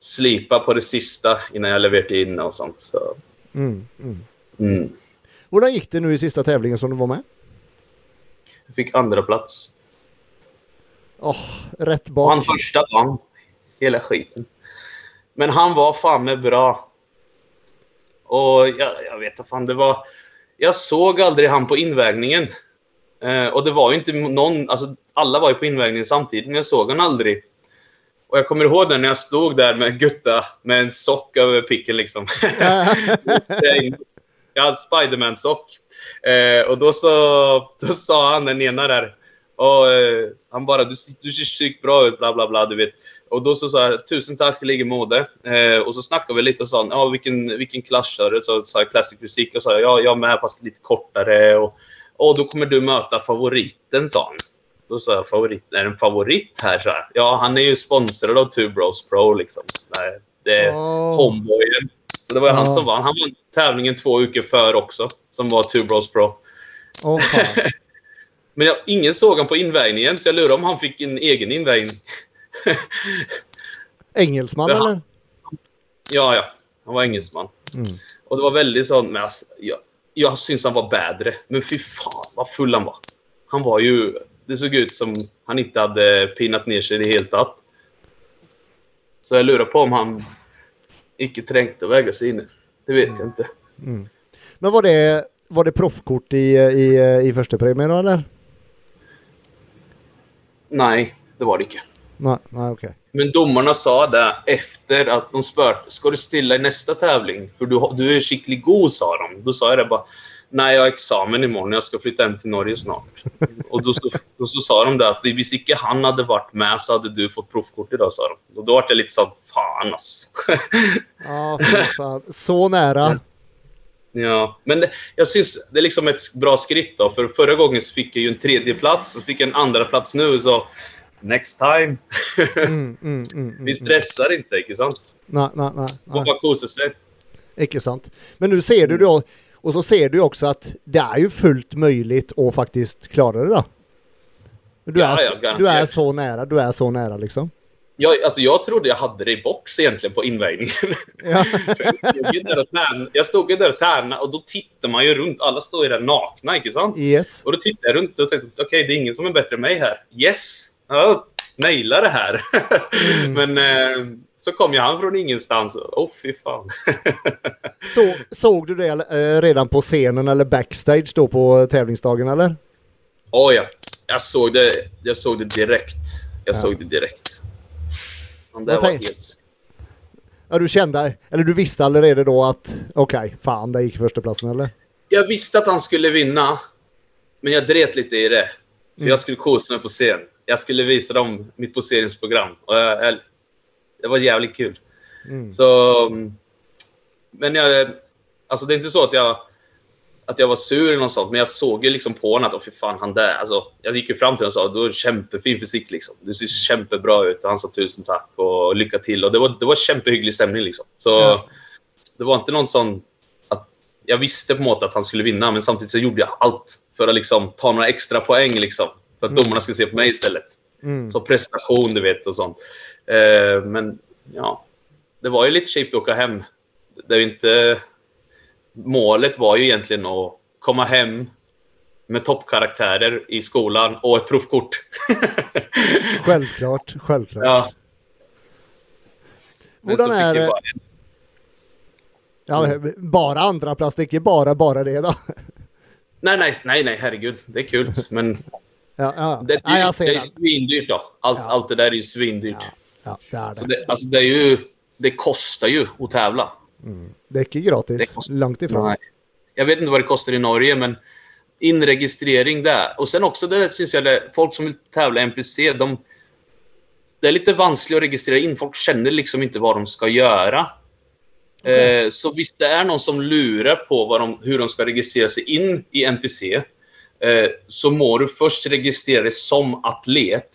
B: slipa på det sista innan jag levererade in och sånt. Så.
A: Mm, mm.
B: Mm.
A: Hur gick det nu i sista tävlingen som du var med?
B: Fick andra plats.
A: Oh, rätt bak.
B: han första vann hela skiten. Men han var fan med bra. Och jag, jag vet inte fan, det var... Jag såg aldrig han på invägningen. Eh, och det var ju inte någon... Alltså, alla var ju på invägningen samtidigt, men jag såg han aldrig. Och jag kommer ihåg när jag stod där med Gutta med en sock över picken liksom. jag hade Spiderman-sock. Eh, och då, så, då sa han den ena där. Och, eh, han bara, du, du ser sjukt bra ut, bla bla bla, du vet. Och då så sa jag, tusen tack, ligger mode. Eh, och så snackade vi lite och sa, ja vilken, vilken klass kör du? Så sa jag classic fysik och sa, ja jag med fast lite kortare. Och, och då kommer du möta favoriten, sa han. Då sa jag, favorit, är en favorit här? Så här. Ja, han är ju sponsrad av Two Bros Pro liksom. Nej, det är
A: Åh.
B: homeboyen. Så det var ju han
A: Ja.
B: som vann. Han vann tävlingen två veckor för också, som var Two Bros Pro.
A: Fan.
B: Men jag, ingen såg han på invägningen, så jag lurade om han fick en egen invägning.
A: Engelsman
B: han.
A: eller?
B: ja, ja. Han var engelsman.
A: Mm.
B: Och det var väldigt sånt, men alltså, jag, jag syns han var bättre. Men fy fan vad full han var. Han var ju... Det såg ut som han inte hade pinat ner sig det helt. Så jag lurar på om han icke tränkte väga sig inne. Det vet jag inte.
A: Mm. Men var det, var det proffkort i, i, i första premien eller?
B: Nej, det var det inte.
A: Nej, nej okej.
B: Men domarna sa det efter att de spurt Ska du stilla i nästa tävling? För du, du är skickligt god, sa de. Då sa jag det bara. Nej, jag har examen imorgon. Jag ska flytta hem till Norge snart. Och då, så, då så sa de det att hvis inte han hade varit med så hade du fått proffkort idag, sa de. Och då var jag lite så fan alltså.
A: Ja, fan. Så nära.
B: ja, men det, jag syns det är liksom ett bra skritt då. För förra gången fick jag ju en tredje plats och fick en andra plats nu. Så next time.
A: Mm, mm, mm, mm,
B: Vi stressar inte, inte sant?
A: Nej, nej, nej. Nej.
B: bara kosa sig.
A: Icke sant. Men nu ser du då, och så ser du också att det är ju fullt möjligt att faktiskt klara det då. Du,
B: Ja,
A: är,
B: ja,
A: du är så nära, du är så nära liksom.
B: Jag, alltså jag trodde jag hade det i box egentligen på invägningen.
A: Ja.
B: jag stod ju där och jag tärnade och då tittar man ju runt. Alla står ju där nakna, inte sant?
A: Yes.
B: Och då tittade jag runt och tänkte okej, det är ingen som är bättre än mig här. Yes! Ja, naila det här. Men eh, så kom ju han från ingenstans. Åh, oh, fy fan.
A: Så, såg du det eh, redan på scenen eller backstage då på tävlingsdagen eller?
B: Åh ja, jag såg det, jag såg det direkt. Jag
A: Ja.
B: såg det direkt. Han där var helt...
A: Ja, du kände, eller du visste allerede då att okej, fan, det gick första platsen eller?
B: Jag visste att han skulle vinna, men jag dret lite i det. För
A: Mm.
B: jag skulle kosa mig på scen. Jag skulle visa dem mitt poseringsprogram. Och jag, jag, det var jävligt kul.
A: Mm.
B: Så... Men jag... Alltså det är inte så att jag... Att jag var sur eller något sånt, men jag såg ju liksom på honom att, fy fan, han där. Alltså, jag gick ju fram till honom och sa, du har kämpefin fysik liksom. Du ser kämpebra ut. Han sa tusen tack och lycka till. Och det var, det var kämpehygglig stämning liksom. Så
A: Ja.
B: det var inte någon sån att jag visste på något att han skulle vinna, men samtidigt så gjorde jag allt för att liksom ta några extra poäng liksom. För att
A: Mm.
B: domarna skulle se på mig istället.
A: Mm.
B: Så prestation, du vet, och sånt. Eh, men ja, det var ju lite cheap att åka hem. Det är inte... Målet var ju egentligen att komma hem med toppkaraktärer i skolan och ett proffkort.
A: Självklart, självklart.
B: ja. Men
A: Hurdan
B: så
A: är det?
B: bara
A: Ja, bara andra plats, det är inte bara, bara det då.
B: Nej, nej, nej, nej, herregud. Det är kul. Men
A: Ja, ja.
B: det,
A: ja
B: är ju
A: den.
B: svindyrt då. Allt,
A: Ja.
B: allt det där är ju svindyrt.
A: Ja, det är
B: Så
A: det.
B: det, alltså det är ju... Det kostar ju att tävla.
A: Mm. Det är inte gratis,
B: Det kostar-
A: långt ifrån.
B: Nej. Jag vet inte vad det kostar i Norge, men inregistrering där. Och sen också det syns jag, det, folk som vill tävla i NPC, de, det är lite vanskligt att registrera in. Folk känner liksom inte vad de ska göra.
A: Okej.
B: Eh, så visst det är någon som lurar på de, hur de ska registrera sig in i NPC, eh, så må du först registrera dig som atlet.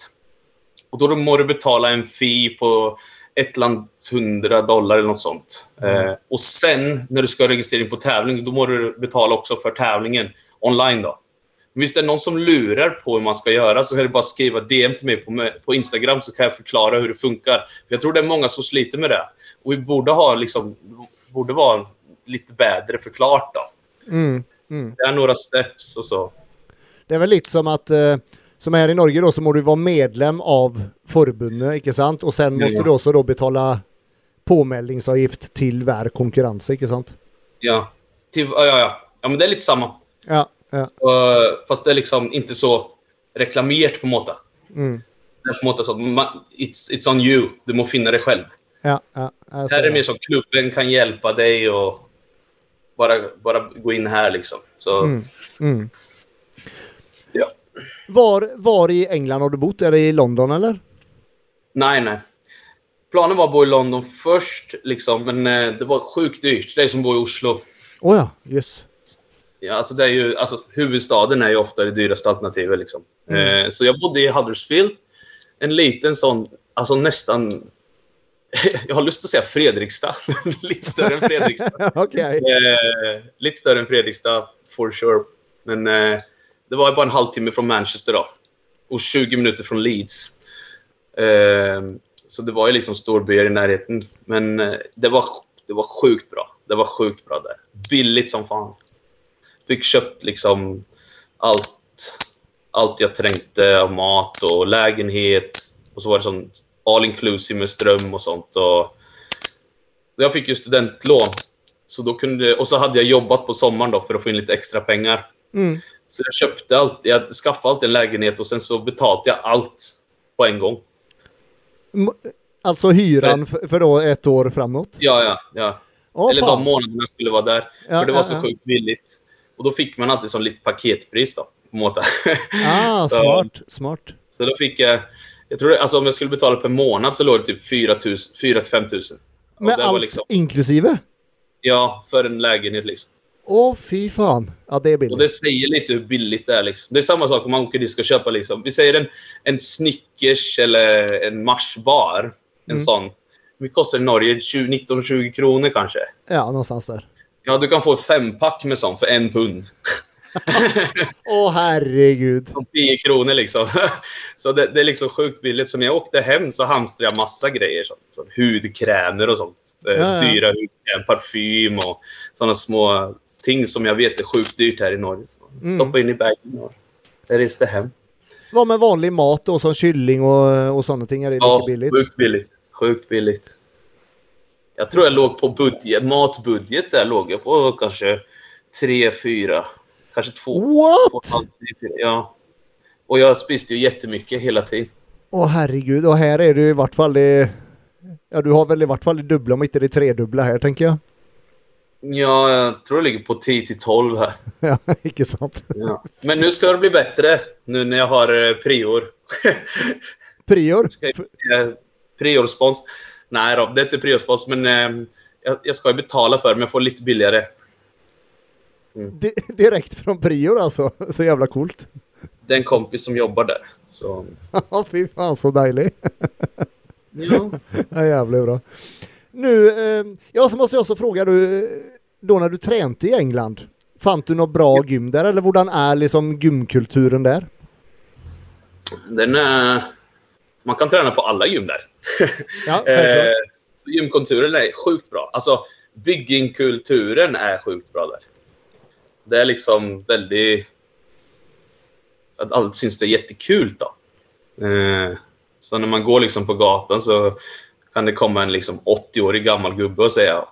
B: Och då må du betala en fee på ett land 100 dollar eller något sånt. Eh, och sen när du ska registrera dig på tävling, då må du betala också för tävlingen online då. Men visst är det någon som lurar på hur man ska göra så kan du bara skriva DM till mig på, på Instagram så kan jag förklara hur det funkar. För Jag tror det är många som sliter med det. Och vi borde ha liksom, borde vara lite bättre förklart då.
A: Mm. Mm.
B: Det är några steps och så.
A: Det är väl lite som att eh, som här i Norge då så må du vara medlem av förbundet, inte sant? Och sen måste
B: Ja.
A: du också då betala påmeldningsavgift till hver konkurrens, inte sant?
B: Ja. Till, ja, ja, ja. Men det är lite samma.
A: Ja, ja.
B: Uh, fast det är liksom inte så reklamerat på måte.
A: Mm.
B: Det är på måte så att it's, it's on you. Du må finna det själv.
A: Ja, ja. Alltså,
B: Här är det mer som klubben kan hjälpa dig och bara, bara gå in här liksom. Så,
A: Mm. Mm. Var, var i England har du bott? Är det i London eller?
B: Nej, nej. Planen var att bo i London först, liksom, men eh, det var sjukt dyrt. Det är som att bo i Oslo.
A: Åh ja, yes.
B: Ja, alltså det är ju, alltså, huvudstaden är ju ofta det dyraste alternativet. Liksom.
A: Mm.
B: Eh, så jag bodde i Huddersfield. En liten sån, alltså nästan... jag har lust att säga Fredrikstad. lite större än Fredrikstad.
A: Okej.
B: Eh, lite större än Fredrikstad, for sure. Men eh, det var bara en halvtimme från Manchester då. Och 20 minuter från Leeds. Eh, så det var ju liksom storbyar i närheten. Men eh, det, var, det var sjukt bra. Det var sjukt bra där. Billigt som fan. Fick köpt liksom allt, allt jag trängte av mat och lägenhet. Och så var det sånt all inclusive med ström och sånt. Och jag fick ju studentlån. Så då kunde, och så hade jag jobbat på sommaren då för att få in lite extra pengar.
A: Mm.
B: Så jag köpte allt, jag skaffade alltid en lägenhet och sen så betalade jag allt på en gång.
A: Alltså hyran för, för då ett år framåt?
B: Ja, ja, ja.
A: Åh,
B: Eller
A: fan.
B: de månaderna jag skulle vara där.
A: Ja,
B: för det var
A: ja,
B: så
A: ja.
B: sjukt billigt. Och då fick man alltid som lite paketpris då. På måte.
A: Ah,
B: Så-
A: smart, smart.
B: Så då fick jag... Jag tror det, alltså om jag skulle betala per månad så låg det typ 4 000 4 5 000. Och det
A: allt
B: liksom,
A: inklusive?
B: ja, för en lägenhet liksom.
A: Åh, fy fan. Ja, det är
B: Och
A: billigt.
B: det säger lite hur billigt det är. Liksom. Det är samma sak om man åker dit och ska köpa liksom. Vi säger en, en Snickers eller en Mars-bar. En
A: Mm.
B: sån. Det kostar i Norge 19-20 kronor kanske.
A: Ja, någonstans där.
B: Ja, du kan få ett fempack med sån för en pund.
A: Åh, herregud.
B: Som 10 kronor liksom. Så det, det är liksom sjukt billigt. Så när jag åkte hem så hamstrade jag massa grejer. Sånt, som hudkrämer och sånt. Eh,
A: Ja, ja.
B: Dyra hudkräm, parfym och sådana små ting som jag vet är sjukt dyrt här i Norge. Så
A: Mm.
B: Stoppa in i bagen och reste hem.
A: Vad med vanlig mat då, som kylling och, och sådana ting? Är det
B: Ja,
A: mycket billigt?
B: sjukt billigt. Sjukt billigt. Jag tror jag låg på budget, matbudget där låg jag på kanske 3, 4, kanske 2.
A: What?
B: Ja. Och jag spiste ju jättemycket hela tiden.
A: Åh herregud, och här är det i vart fall det... Ja, du har väl i vart fall det dubbla om inte det tredubbla här tänker jag.
B: Ja, jag tror det ligger på 10 till 12 här.
A: Ja, icke sant.
B: Ja. Men nu ska det bli bättre. Nu när jag har eh, prior.
A: Prior?
B: Jag- eh, Priorspons. Nej då, det är inte priorspons, men eh, jag, jag ska ju betala för det, men jag får lite billigare.
A: Di- direkt från Prior alltså. Så jävla coolt.
B: Det är en kompis som jobbar där. Så,
A: Ja, fy fan så dejlig.
B: ja.
A: Ja, jävligt bra. Nu, eh, ja så måste jag också fråga du, då när du tränade i England, fann du något bra gym där eller hurdan är liksom gymkulturen där?
B: Den är... Man kan träna på alla gym där.
A: Ja,
B: eh, gymkulturen är sjukt bra. Alltså, byggingkulturen är sjukt bra där. Det är liksom väldigt... Att allt syns det är jättekul då. Eh, så när man går liksom på gatan så kan det komma en liksom 80-årig gammal gubbe och säga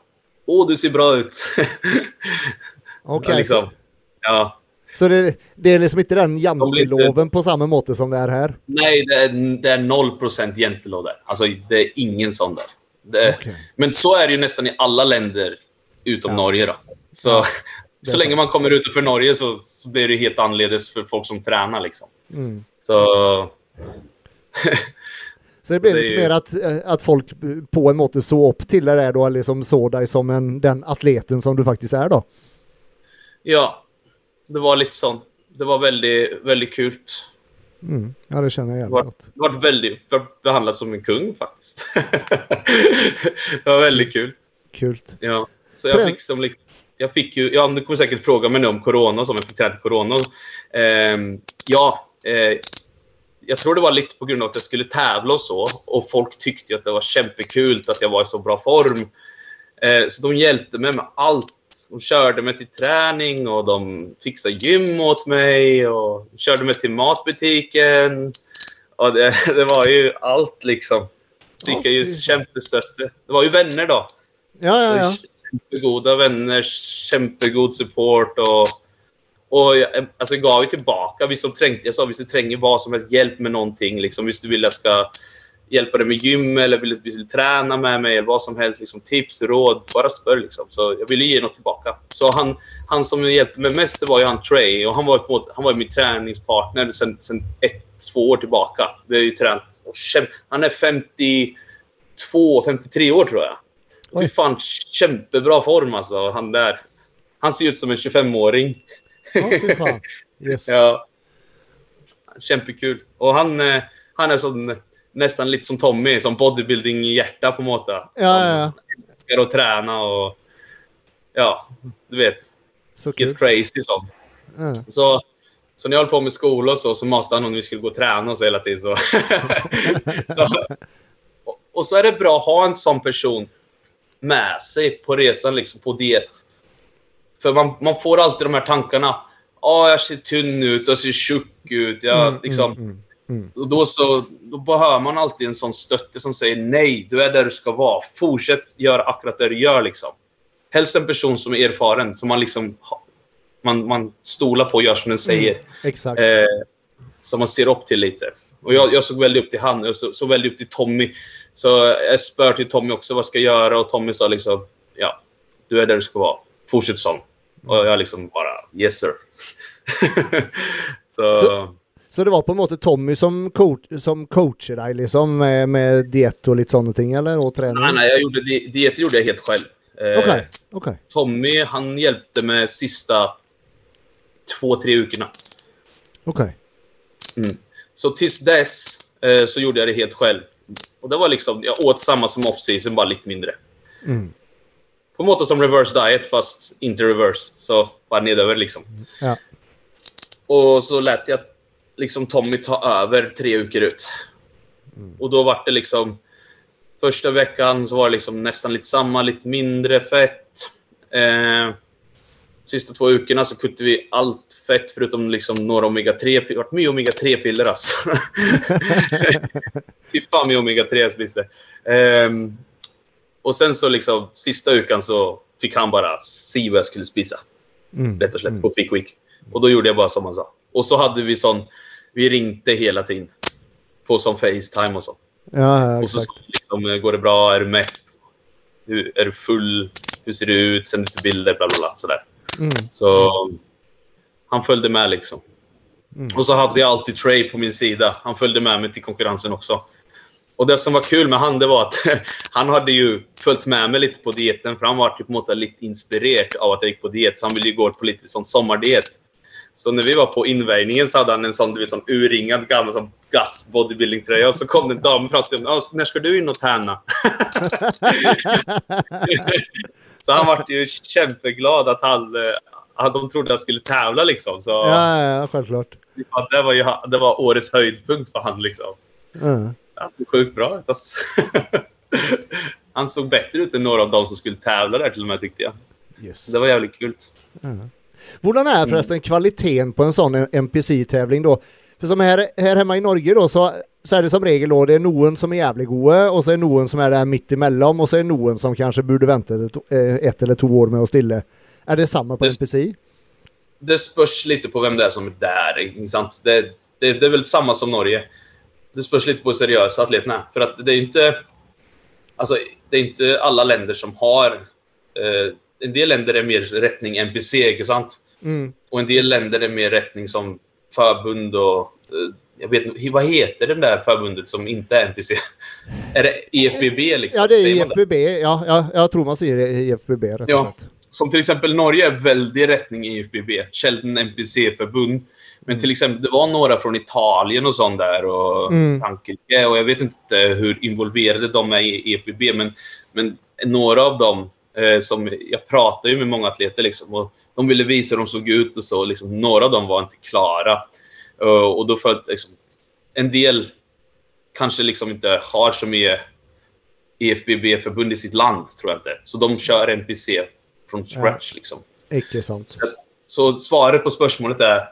B: Åh, du ser bra ut.
A: Okej,
B: liksom,
A: så,
B: ja.
A: så det, det är liksom inte den
B: blir inte-
A: janteloven på samma måte som det är här?
B: Nej, det är, det är 0% jäntelov där. Alltså, det är ingen sån där. Det,
A: Okej.
B: Men så är det ju nästan i alla länder utom
A: Ja.
B: Norge. Då. Så, så länge man kommer utanför Norge så, så blir det helt annorledes för folk som tränar. Liksom.
A: Mm.
B: Så,
A: Så det blir
B: Det
A: lite
B: ju-
A: mer att, eh, att folk på en måte såg upp till dig då, eller liksom såg dig som en, den atleten som du faktiskt är då?
B: ja, det var lite sånt. Det var väldigt, väldigt kul.
A: Mm. Ja, det känner jag jävligt gott.
B: det var väldigt jag behandlad som en kung faktiskt. det var väldigt kul.
A: Kul.
B: Ja. Så jag fick som liksom, jag fick ju, ja, du kommer säkert fråga mig nu om corona, som jag fick träna till corona. Eh, ja, eh, jag tror det var lite på grund av att jag skulle tävla och så. Och folk tyckte att det var kämpekul att jag var i så bra form. Eh, så de hjälpte mig med allt. De körde mig till träning och de fixade gym åt mig och körde mig till matbutiken. Och det, det var ju allt liksom. Fick jag ju kämpestötte. Det var ju vänner då.
A: Ja, ja, ja.
B: Goda vänner, kämpegod support och och jag, alltså jag gav ju tillbaka. Visst som trängde, jag sa om du tränger vad som helst hjälp med någonting. Liksom, visst du vill jag ska hjälpa dig med gym eller vill, vill, träna med mig eller vad som helst. Liksom, tips, råd, bara spör liksom. Så jag ville ge något tillbaka. Så han, han som hjälpte mig mest det var ju han Trey och han var, på, han var min träningspartner sen, sen ett, två år tillbaka. Vi har ju tränat. Och han är 52, 53 år tror jag. Fy fan, kämpebra form alltså, han där. Han ser ut som en 25-åring.
A: Oh, yes.
B: ja. Kämpekul. Och han, eh, han är sån, nästan lite som Tommy, som bodybuilding-hjärta på något
A: Ja, ja, ja.
B: Att träna och... Ja, du vet.
A: Så
B: Get crazy sån. Mm. Så, så när jag höll på med skola och så, så måste han om vi skulle gå och träna och så hela tiden. Så. så, och, och, så är det bra att ha en sån person med sig på resan, liksom på diet. För man, man får alltid de här tankarna. Ja, oh, jag ser tunn ut, jag ser tjock ut. Jag, mm, liksom, mm, mm, mm, och då, så, då behöver man alltid en sån stötte som säger nej, du är där du ska vara. Fortsätt göra akkurat det du gör. Liksom. Helst en person som är erfaren, som man liksom man, man stolar på och gör som den säger. Mm,
A: exakt.
B: Eh, som man ser upp till lite. Och jag, jag såg väldigt upp till han, jag såg, såg väldigt upp till Tommy. Så jag spör till Tommy också vad ska jag göra och Tommy sa liksom, ja, du är där du ska vara. Fortsätt sån. Och jag liksom bara yes sir.
A: så, så, så, det var på något sätt Tommy som, coach, som coachade dig liksom med, med diet och lite ting eller? Och träning?
B: Nej, nej, jag gjorde, diet gjorde jag helt själv.
A: Eh, okay, okay.
B: Tommy han hjälpte med sista två, tre veckorna.
A: Okej.
B: Okay. Mm. Så tills dess eh, så gjorde jag det helt själv. Och det var liksom, jag åt samma som off-season, bara lite mindre.
A: Mm
B: på måte som reverse diet fast inte reverse. Så bara nedöver liksom.
A: Ja.
B: Och så lät jag liksom Tommy ta över tre veckor ut. Mm. Och då var det liksom... Första veckan så var det liksom nästan lite samma, lite mindre fett. Eh, sista två veckorna så kuttade vi allt fett förutom liksom några omega-3. Det har varit mycket omega-3-piller alltså. Fy fan mycket omega-3 jag spiste. Eh, och sen så liksom sista veckan så fick han bara se vad jag skulle spisa.
A: Mm.
B: Rätt och slätt på Quick Week. Och då gjorde jag bara som han sa. Och så hade vi sån, vi ringde hela tiden. På sån Facetime och så.
A: Ja, ja,
B: och så liksom, går det bra? Är du mätt? är du full? Hur ser du ut? Sänd lite bilder, bla bla bla. Sådär.
A: Mm.
B: Så han följde med liksom. Mm. Och så hade jag alltid Trey på min sida. Han följde med mig till konkurrensen också. Och det som var kul med han, det var att han hade ju följt med mig lite på dieten. För han var typ något lite inspirerad av att jag gick på diet. Så han ville ju gå på lite sån sommardiet. Så när vi var på invägningen så hade han en sån, du vet, sån urringad gammal sån gas bodybuilding-tröja. Och så kom det en dam fram till honom. När ska du in och träna? så han var ju kämpeglad att han, att de trodde att jag skulle tävla liksom. Så,
A: ja, ja, självklart.
B: Det var, ju, det var årets höjdpunkt för han liksom.
A: Mm.
B: Han såg sjukt bra ut. Alltså. Han såg bättre ut än några av dem som skulle tävla där till och med tyckte jag.
A: Yes.
B: Det var jävligt kul.
A: Mm. Hurdan är förresten mm. kvaliteten på en sån NPC-tävling då? För som här, här hemma i Norge då så, så är det som regel då det är någon som är jävligt gode och så är någon som är där mitt emellan och så är någon som kanske borde vänta ett, eh, ett eller två år med att stilla. Är det samma på det, NPC?
B: Det spörs lite på vem det är som är där. Inte Det, det, det är väl samma som Norge det spörs lite på hur seriösa atleterna är. För att det är inte... Alltså, det är inte alla länder som har... Eh, en del länder är mer rättning NPC, inte sant?
A: Mm.
B: Och en del länder är mer rättning som förbund och... Eh, jag vet inte, vad heter det där förbundet som inte är NPC? är det IFBB liksom?
A: Ja, det är IFBB. Ja, ja, jag tror man säger det IFBB rätt
B: ja. Som till exempel Norge är väldigt rättning i IFBB. Sheldon NPC-förbund. Men mm. till exempel, det var några från Italien och sånt där och mm. Frankrike. Och jag vet inte hur involverade de är i EPB, men, men några av dem som, jag pratade ju med många atleter liksom, och de ville visa hur de såg ut och så. Liksom, några av dem var inte klara. Uh, och då för att liksom, en del kanske liksom inte har så mycket EFBB-förbund i sitt land, tror jag inte. Så de kör NPC från scratch. Ja. Liksom.
A: Icke sant.
B: Så, så, svaret på spörsmålet är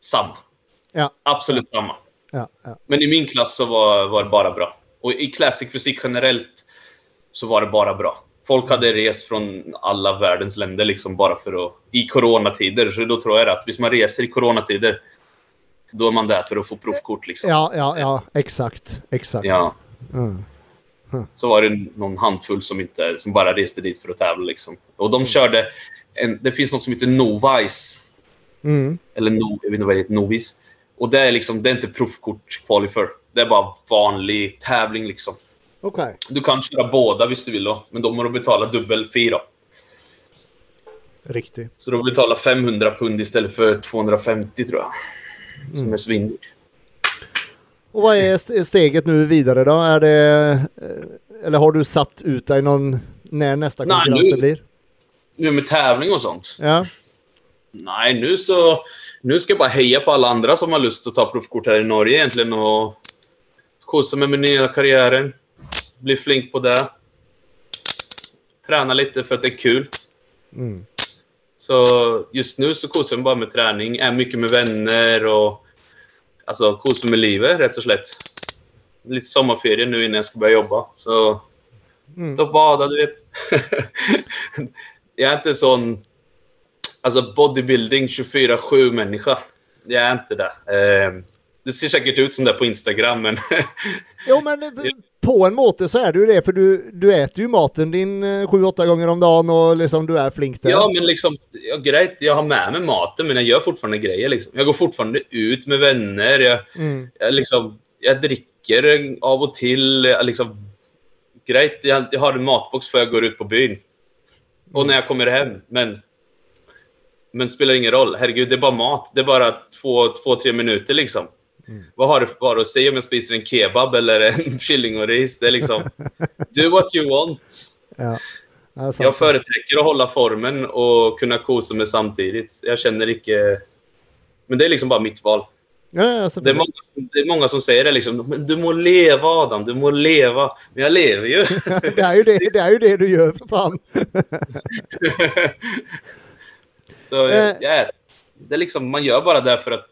B: samma.
A: Ja.
B: Absolut samma.
A: Ja, ja.
B: Men i min klass så var, var det bara bra. Och i Classic Fysik generellt så var det bara bra. Folk hade rest från alla världens länder liksom bara för att... I coronatider. Så då tror jag att hvis man reser i coronatider då är man där för att få provkort liksom.
A: Ja, ja, ja, exakt, exakt.
B: Ja. Mm. Mm. Så var det någon handfull som, inte, som bara reste dit för att tävla liksom. Och de körde, en, det finns något som heter Novice.
A: Mm.
B: Eller no, jag vet inte vad det heter, Novis. Och det är liksom, det är inte provkort qualifier. Det är bara vanlig tävling liksom.
A: Okay.
B: Du kan köra båda visst du vill då, men då måste du betala dubbel fee då.
A: Riktigt.
B: Så då betalar 500 pund istället för 250 tror jag. Som mm. är svindyrt.
A: Och vad är steget nu vidare då? Är det, eh, eller har du satt ut dig någon, när nästa konkurrens blir?
B: Nu med tävling och sånt?
A: Ja.
B: Nej, nu så... Nu ska jag bara heja på alla andra som har lust att ta proffkort här i Norge egentligen och kosa med min nya karriären. Bli flink på det. Träna lite för att det är kul.
A: Mm.
B: Så just nu så kosar jag mig bara med träning, är mycket med vänner och alltså kosar med livet rätt och slätt. Lite sommarferie nu innan jag ska börja jobba. Så mm. ta bada, du vet. jag är inte sån alltså bodybuilding 24-7 människa. Jag är inte det. Eh, det ser säkert ut som det på Instagram, men...
A: jo, men på en måte så är du det, för du, du äter ju maten din 7-8 eh, gånger om dagen och liksom du är flink där.
B: Ja, men liksom, ja, grejt, jag har med mig maten, men jag gör fortfarande grejer liksom. Jag går fortfarande ut med vänner, jag,
A: mm.
B: jag liksom, jag dricker av och till, jag, liksom, grejt, jag, jag har en matbox för jag går ut på byn. Och mm. när jag kommer hem, men men spelar ingen roll. Herregud, det är bara mat. Det är bara två, två tre minuter liksom. Mm. Vad har för att säga om jag spiser en kebab eller en killing och ris? Det är liksom, do what you want.
A: Ja.
B: Jag företräcker att hålla formen och kunna kosa mig samtidigt. Jag känner inte... Men det är liksom bara mitt val.
A: Ja, ja,
B: det, är många, det är många som säger det liksom. Du må leva Adam, du må leva. Men jag lever ju.
A: det, är ju det, det är ju det du gör för fan.
B: Så eh. ja, det är liksom, man gör bara det för att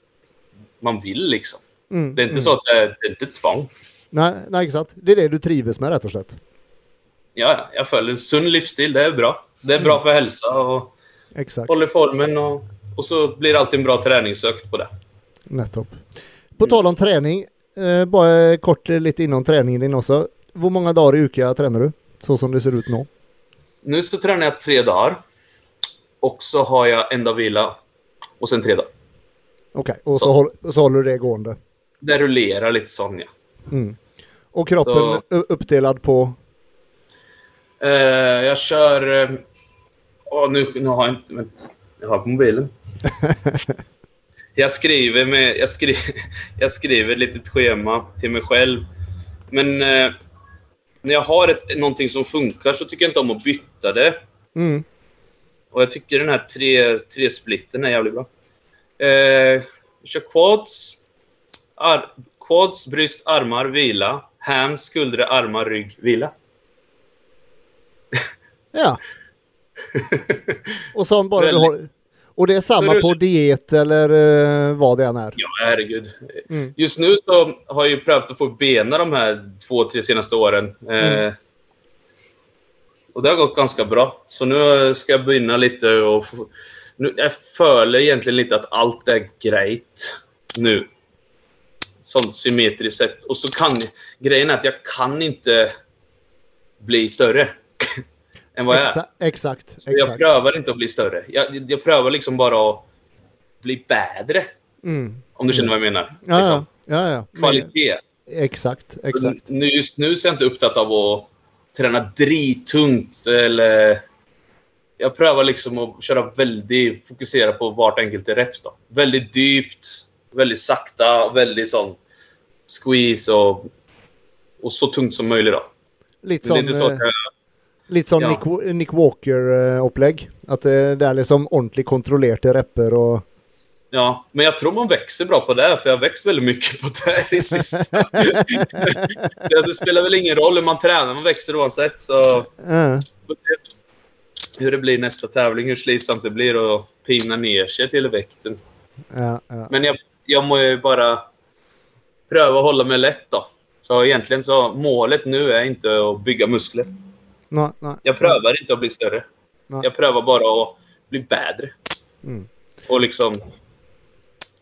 B: man vill liksom.
A: Mm,
B: det är inte
A: mm.
B: så att det, det är inte tvång.
A: Nej, nej, exakt. Det är det du trivs med rätt och slätt.
B: Ja, jag följer en sund livsstil. Det är bra. Det är bra mm. för hälsa och
A: exakt.
B: håller formen och, och så blir det alltid en bra träningsökt på det.
A: Nettopp. På tal om träning, eh, bara kort lite inom träningen din också. Hur många dagar i veckan tränar du? Så som det ser ut nu.
B: Nu så tränar jag tre dagar. Och så har jag en dag vila och sen tre dagar.
A: Okej, okay, och så, så. Håll, så håller du det gående?
B: Det rullerar lite sån, ja.
A: Mm. Och kroppen så. uppdelad på?
B: Uh, jag kör... Uh, oh, nu, nu har jag inte... Vänta. Jag har på mobilen. jag skriver med... Jag, skri, jag skriver ett litet schema till mig själv. Men uh, när jag har ett, någonting som funkar så tycker jag inte om att byta det.
A: Mm.
B: Och jag tycker den här tre, tre splitten är jävligt bra. Eh, kör quads, ar, quads, bröst, armar, vila. Ham, skuldror, armar, rygg, vila.
A: ja. Och så bara du har, och det är samma på diet eller uh, vad det än är?
B: Ja, herregud. Mm. Just nu så har jag ju prövat att få bena de här två, tre senaste åren. Eh, mm. Och det har gått ganska bra. Så nu ska jag börja lite och... Nu, jag följer egentligen lite att allt är grejt nu. Sånt symmetriskt sett. Och så kan... Grejen är att jag kan inte bli större. än vad jag är.
A: Exakt.
B: Så jag prövar inte att bli större. Jag, jag prövar liksom bara att bli bättre.
A: Mm.
B: Om du känner vad jag menar.
A: Ja, liksom. ja, ja.
B: Kvalitet.
A: Exakt, exakt.
B: Nu, just nu så är jag inte upptatt av att träna drittungt eller... Jag prövar liksom att köra väldigt, fokusera på vart enkelt är reps då. Väldigt dypt, väldigt sakta, väldigt sån squeeze och, och så tungt som möjligt då.
A: Lite
B: är inte så att jag,
A: Lite som
B: Ja.
A: Nick, Nick Walker-upplägg. Att det, det är liksom ordentligt kontrollerat i repper och...
B: Ja, men jag tror man växer bra på det, för jag växt väldigt mycket på det här i sista. Det spelar väl ingen roll hur man tränar, man växer oavsett. Så
A: Eh,
B: hur det blir nästa tävling, hur slitsamt det blir att pina ner sig till vikten.
A: ja, ja.
B: Men jag, jag må ju bara pröva att hålla mig lätt då. Så egentligen så målet nu är inte att bygga muskler.
A: Nej, nej.
B: Jag prövar inte att bli större.
A: Nej.
B: Jag prövar bara att bli bättre.
A: Mm.
B: Och liksom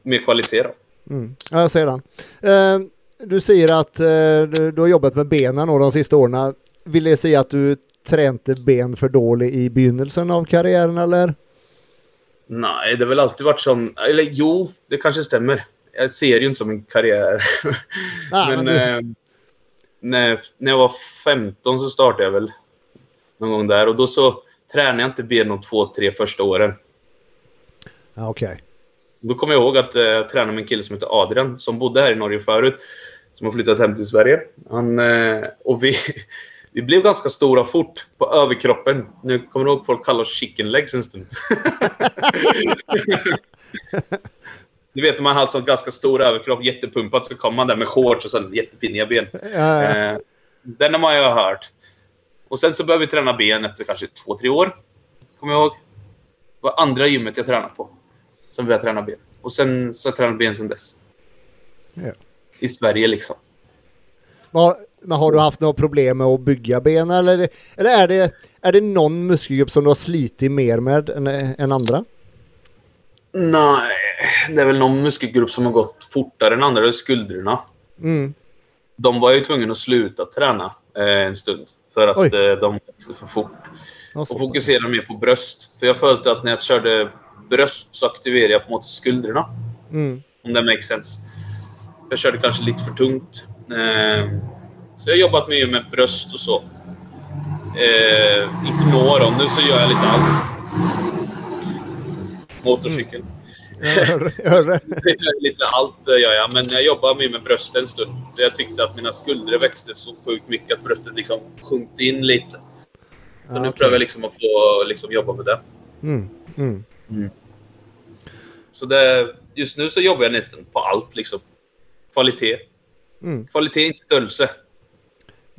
B: mer kvalitet då.
A: Mm. Ja, jag ser den. Eh, du säger att eh, du, du har jobbat med benen då de sista åren. Vill det säga att du tränade ben för dåligt i begynnelsen av karriären eller?
B: Nej, det har väl alltid varit som... Eller jo, det kanske stämmer. Jag ser ju inte som en karriär.
A: Ja,
B: men
A: men du-
B: eh, när, när jag var 15 så startade jag väl någon gång där. Och då så tränade jag inte ben de två, tre första åren.
A: Okej.
B: Då kommer jag ihåg att eh, jag tränade med en kille som heter Adrian som bodde här i Norge förut. Som har flyttat hem till Sverige. Han, eh, och vi, vi blev ganska stora fort på överkroppen. Nu kommer du ihåg folk kallar oss chicken legs en stund. du vet, man har alltså en ganska stor överkropp, jättepumpat, så kommer man där med shorts och sen jättepinniga ben.
A: Ja, ja.
B: Eh, den har man ju hört. Och sen så började vi träna ben efter kanske två, tre år. Kommer jag ihåg. Det var andra gymmet jag tränade på. Som började träna ben. Och sen så har jag tränat ben sen dess.
A: Ja.
B: I Sverige liksom.
A: Men, men har du haft några problem med att bygga ben eller, eller är, det, är det någon muskelgrupp som du har slitit mer med än, än andra?
B: Nej, det är väl någon muskelgrupp som har gått fortare än andra. Det är skulderna.
A: Mm.
B: De var ju tvungna att sluta träna eh, en stund. För att
A: Oj.
B: eh, de växte för fort. Och fokusera mer på bröst. För jag följde att när jag körde bröst så aktiverade jag på något skulderna.
A: Mm.
B: Om det makes sense. Jag körde kanske lite för tungt. Eh, så jag har jobbat mycket med bröst och så. Eh, inte några om nu så gör jag lite allt. Motorcykel.
A: Hör, jag det.
B: lite allt eh, gör jag, men jag jobbar mycket med bröst en stund. För jag tyckte att mina skuldror växte så sjukt mycket att bröstet liksom sjönk in lite. Så
A: Ja,
B: nu
A: okej.
B: prövar jag liksom att få liksom, jobba med det.
A: Mm. Mm.
B: Så det, just nu så jobbar jag nästan på allt. Liksom. Kvalitet.
A: Mm.
B: Kvalitet inte störelse.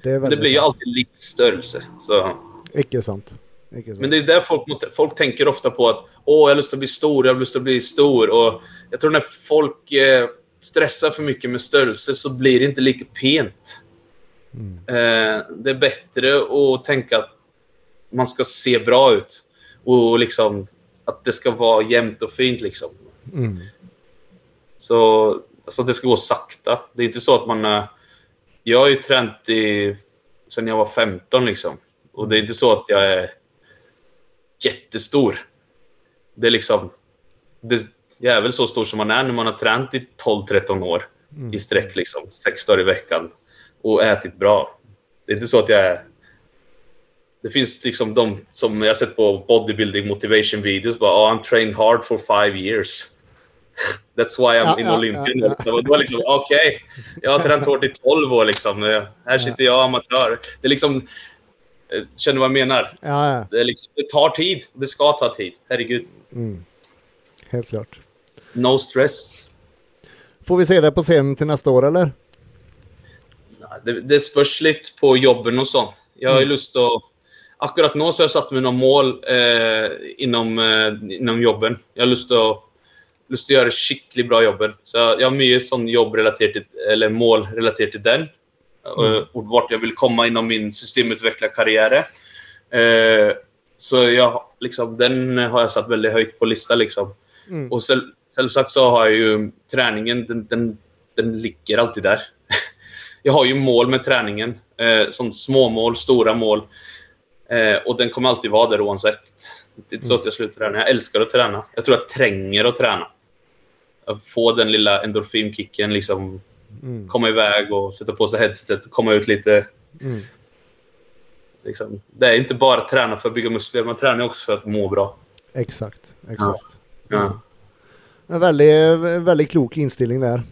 A: Det,
B: Men det blir ju alltid lite störelse. Så.
A: Icke sant. Icke sant.
B: Men det är där folk, folk tänker ofta på att åh, jag har lust att bli stor, jag har lust att bli stor. Och jag tror när folk eh, stressar för mycket med störelse så blir det inte lika pent.
A: Mm.
B: Eh, det är bättre att tänka att man ska se bra ut. Och liksom att det ska vara jämnt och fint liksom.
A: Mm.
B: Så alltså, det ska gå sakta. Det är inte så att man... Jag har ju tränat i, sen jag var 15 liksom. Och det är inte så att jag är jättestor. Det är liksom... Det, jag är väl så stor som man är när man har tränat i 12-13 år
A: Mm.
B: i sträck liksom. Sex dagar i veckan. Och ätit bra. Det är inte så att jag är... Det finns liksom de som jag har sett på bodybuilding motivation videos bara oh, I'm trained hard for five years. That's why I'm
A: Ja,
B: in
A: ja,
B: Olympian.
A: ja, ja.
B: Det var, var liksom okej. Jag har tränat hårt i 12 år liksom. Här sitter jag amatör. Det är liksom... eh, Känner du vad jag menar? Det, liksom, det tar tid. Det ska ta tid. Herregud.
A: Mm. Helt klart.
B: No stress.
A: Får vi se det på scenen till nästa år eller?
B: Det, det spörs lite på jobben och så. Jag har
A: Mm.
B: lust att... Akkurat nu så har jag satt mig några mål eh, inom, eh, inom jobben. Jag har lust att, lust att göra skickligt bra jobben. Så jag, jag har mycket sån jobb relaterat till, eller mål relaterat till den.
A: Mm.
B: Eh, och vart jag vill komma inom min systemutvecklarkarriär. Eh, så jag, liksom, den har jag satt väldigt högt på listan. Liksom.
A: Mm.
B: Och själv, självsagt så har jag ju träningen, den, den, den ligger alltid där. Jag har ju mål med träningen. Eh, som små mål, stora mål. Eh, och den kommer alltid vara där oavsett. Det är inte så att jag slutar träna. Jag älskar att träna. Jag tror jag tränger att träna. Att få den lilla endorfinkicken, liksom
A: Mm.
B: komma iväg och sätta på sig headsetet och komma ut lite.
A: Mm.
B: Liksom. Det är inte bara att träna för att bygga muskler, man tränar också för att må bra.
A: Exakt, exakt.
B: Ja.
A: En väldigt, väldigt klok inställning där.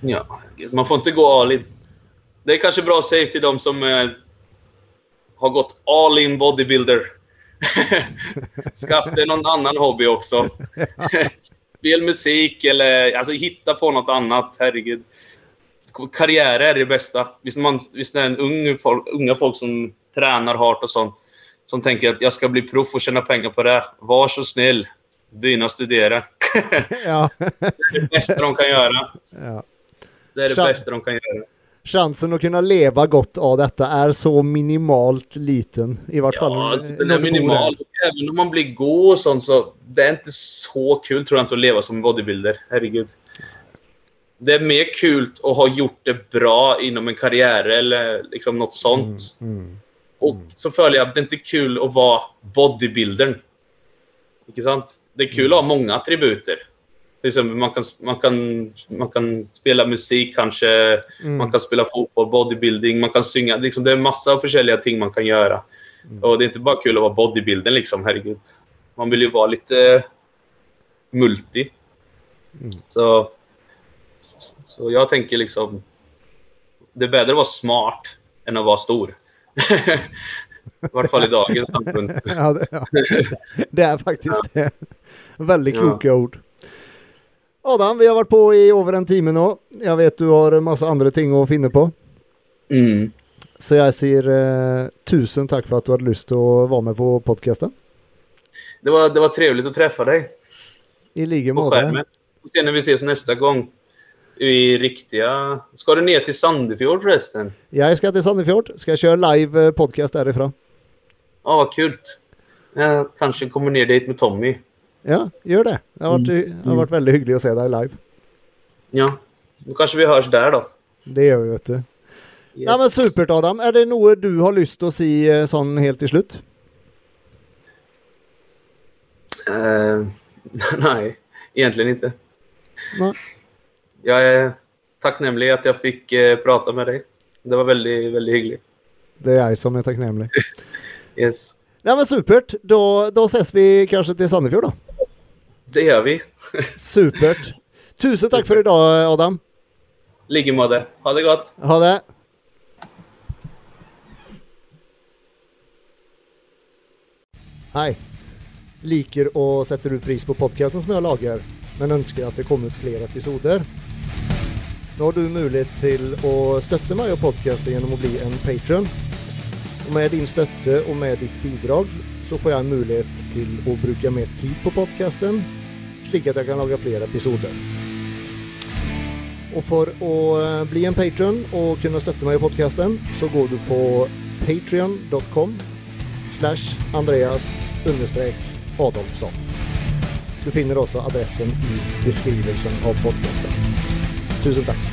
B: Ja, man får inte gå all in. Det är kanske bra att säga till de som eh, har gått all in bodybuilder. Skaffa dig någon annan hobby också. Spel musik eller alltså, hitta på något annat. Herregud. Karriär är det bästa. Visst, man, visst det är en ung folk, unga folk som tränar hårt och sånt. Som tänker att jag ska bli proff och tjäna pengar på det. Var så snäll. Börja studera.
A: ja.
B: det är det bästa de kan göra.
A: Ja.
B: Det är det
A: Chan-
B: bästa de kan göra.
A: Chansen att kunna leva gott av detta är så minimalt liten. I vart fall.
B: Ja, alltså, den är minimal. Även om man blir god och sånt så det är inte så kul tror jag inte att leva som bodybuilder. Herregud. Det är mer kul att ha gjort det bra inom en karriär eller liksom något sånt.
A: Mm.
B: Och så följer jag att det inte är kul att vara bodybuildern. Inte sant? Det är kul att ha många attributer. Exempel man kan, man kan, man kan spela musik kanske,
A: Mm.
B: man kan spela fotboll, bodybuilding, man kan synga. Liksom, det är en massa olika ting man kan göra. Och det är inte bara kul att vara bodybuildern liksom, herregud. Man vill ju vara lite multi. Så, så jag tänker liksom, det är bättre att vara smart än att vara stor. I vart fall i dagens samfund.
A: ja, det, ja. det är faktiskt det. Väldigt
B: Ja.
A: kloka ord. Adam, vi har varit på i över en timme nu. Jag vet du har en massa andra ting att finna på.
B: Mm.
A: Så jag säger eh, tusen tack för att du hade lust att vara med på podcasten.
B: Det, var, det var trevligt att träffa dig
A: I lika måte.
B: Och se när vi ses nästa gång. I riktiga... Ska du ner till Sandefjord förresten?
A: Jag ska till Sandefjord. Ska köra live eh, podcast därifrån.
B: Ja, vad kul. Jag kanske kommer ner dit med Tommy.
A: Ja, gör det. Det har varit, det har varit väldigt hyggligt att se dig live.
B: Ja, då kanske vi hörs där då.
A: Det gör vi vet du.
B: Yes.
A: Ja men supert Adam. Är det något du har lust att se sån helt till slut?
B: Eh, nej, egentligen inte.
A: Nej.
B: Jag är tacknämlig att jag fick eh, prata med dig. Det var väldigt, väldigt hyggligt.
A: Det är jag som är tacknämlig.
B: Yes.
A: Ja men supert. Då, då ses vi kanske till Sandefjord då.
B: Det gör vi.
A: Supert. Tusen tack för idag Adam.
B: Ligger med det. Ha det gott.
A: Ha det. Hej. Liker och sätter ut pris på podcasten som jag lagar men önskar att det kommer fler episoder. Då har du möjlighet till att stötta mig och podcasten genom att bli en Patreon. Och med din stötte och med ditt bidrag så får jag en möjlighet till att bruka mer tid på podcasten lika att jag kan laga fler episoder. Och för att eh, bli en Patreon och kunna stötta mig i podcasten så går du på patreon.com slash Andreas understreck Adolfsson. Du finner också adressen i beskrivelsen av podcasten. Tusen tack!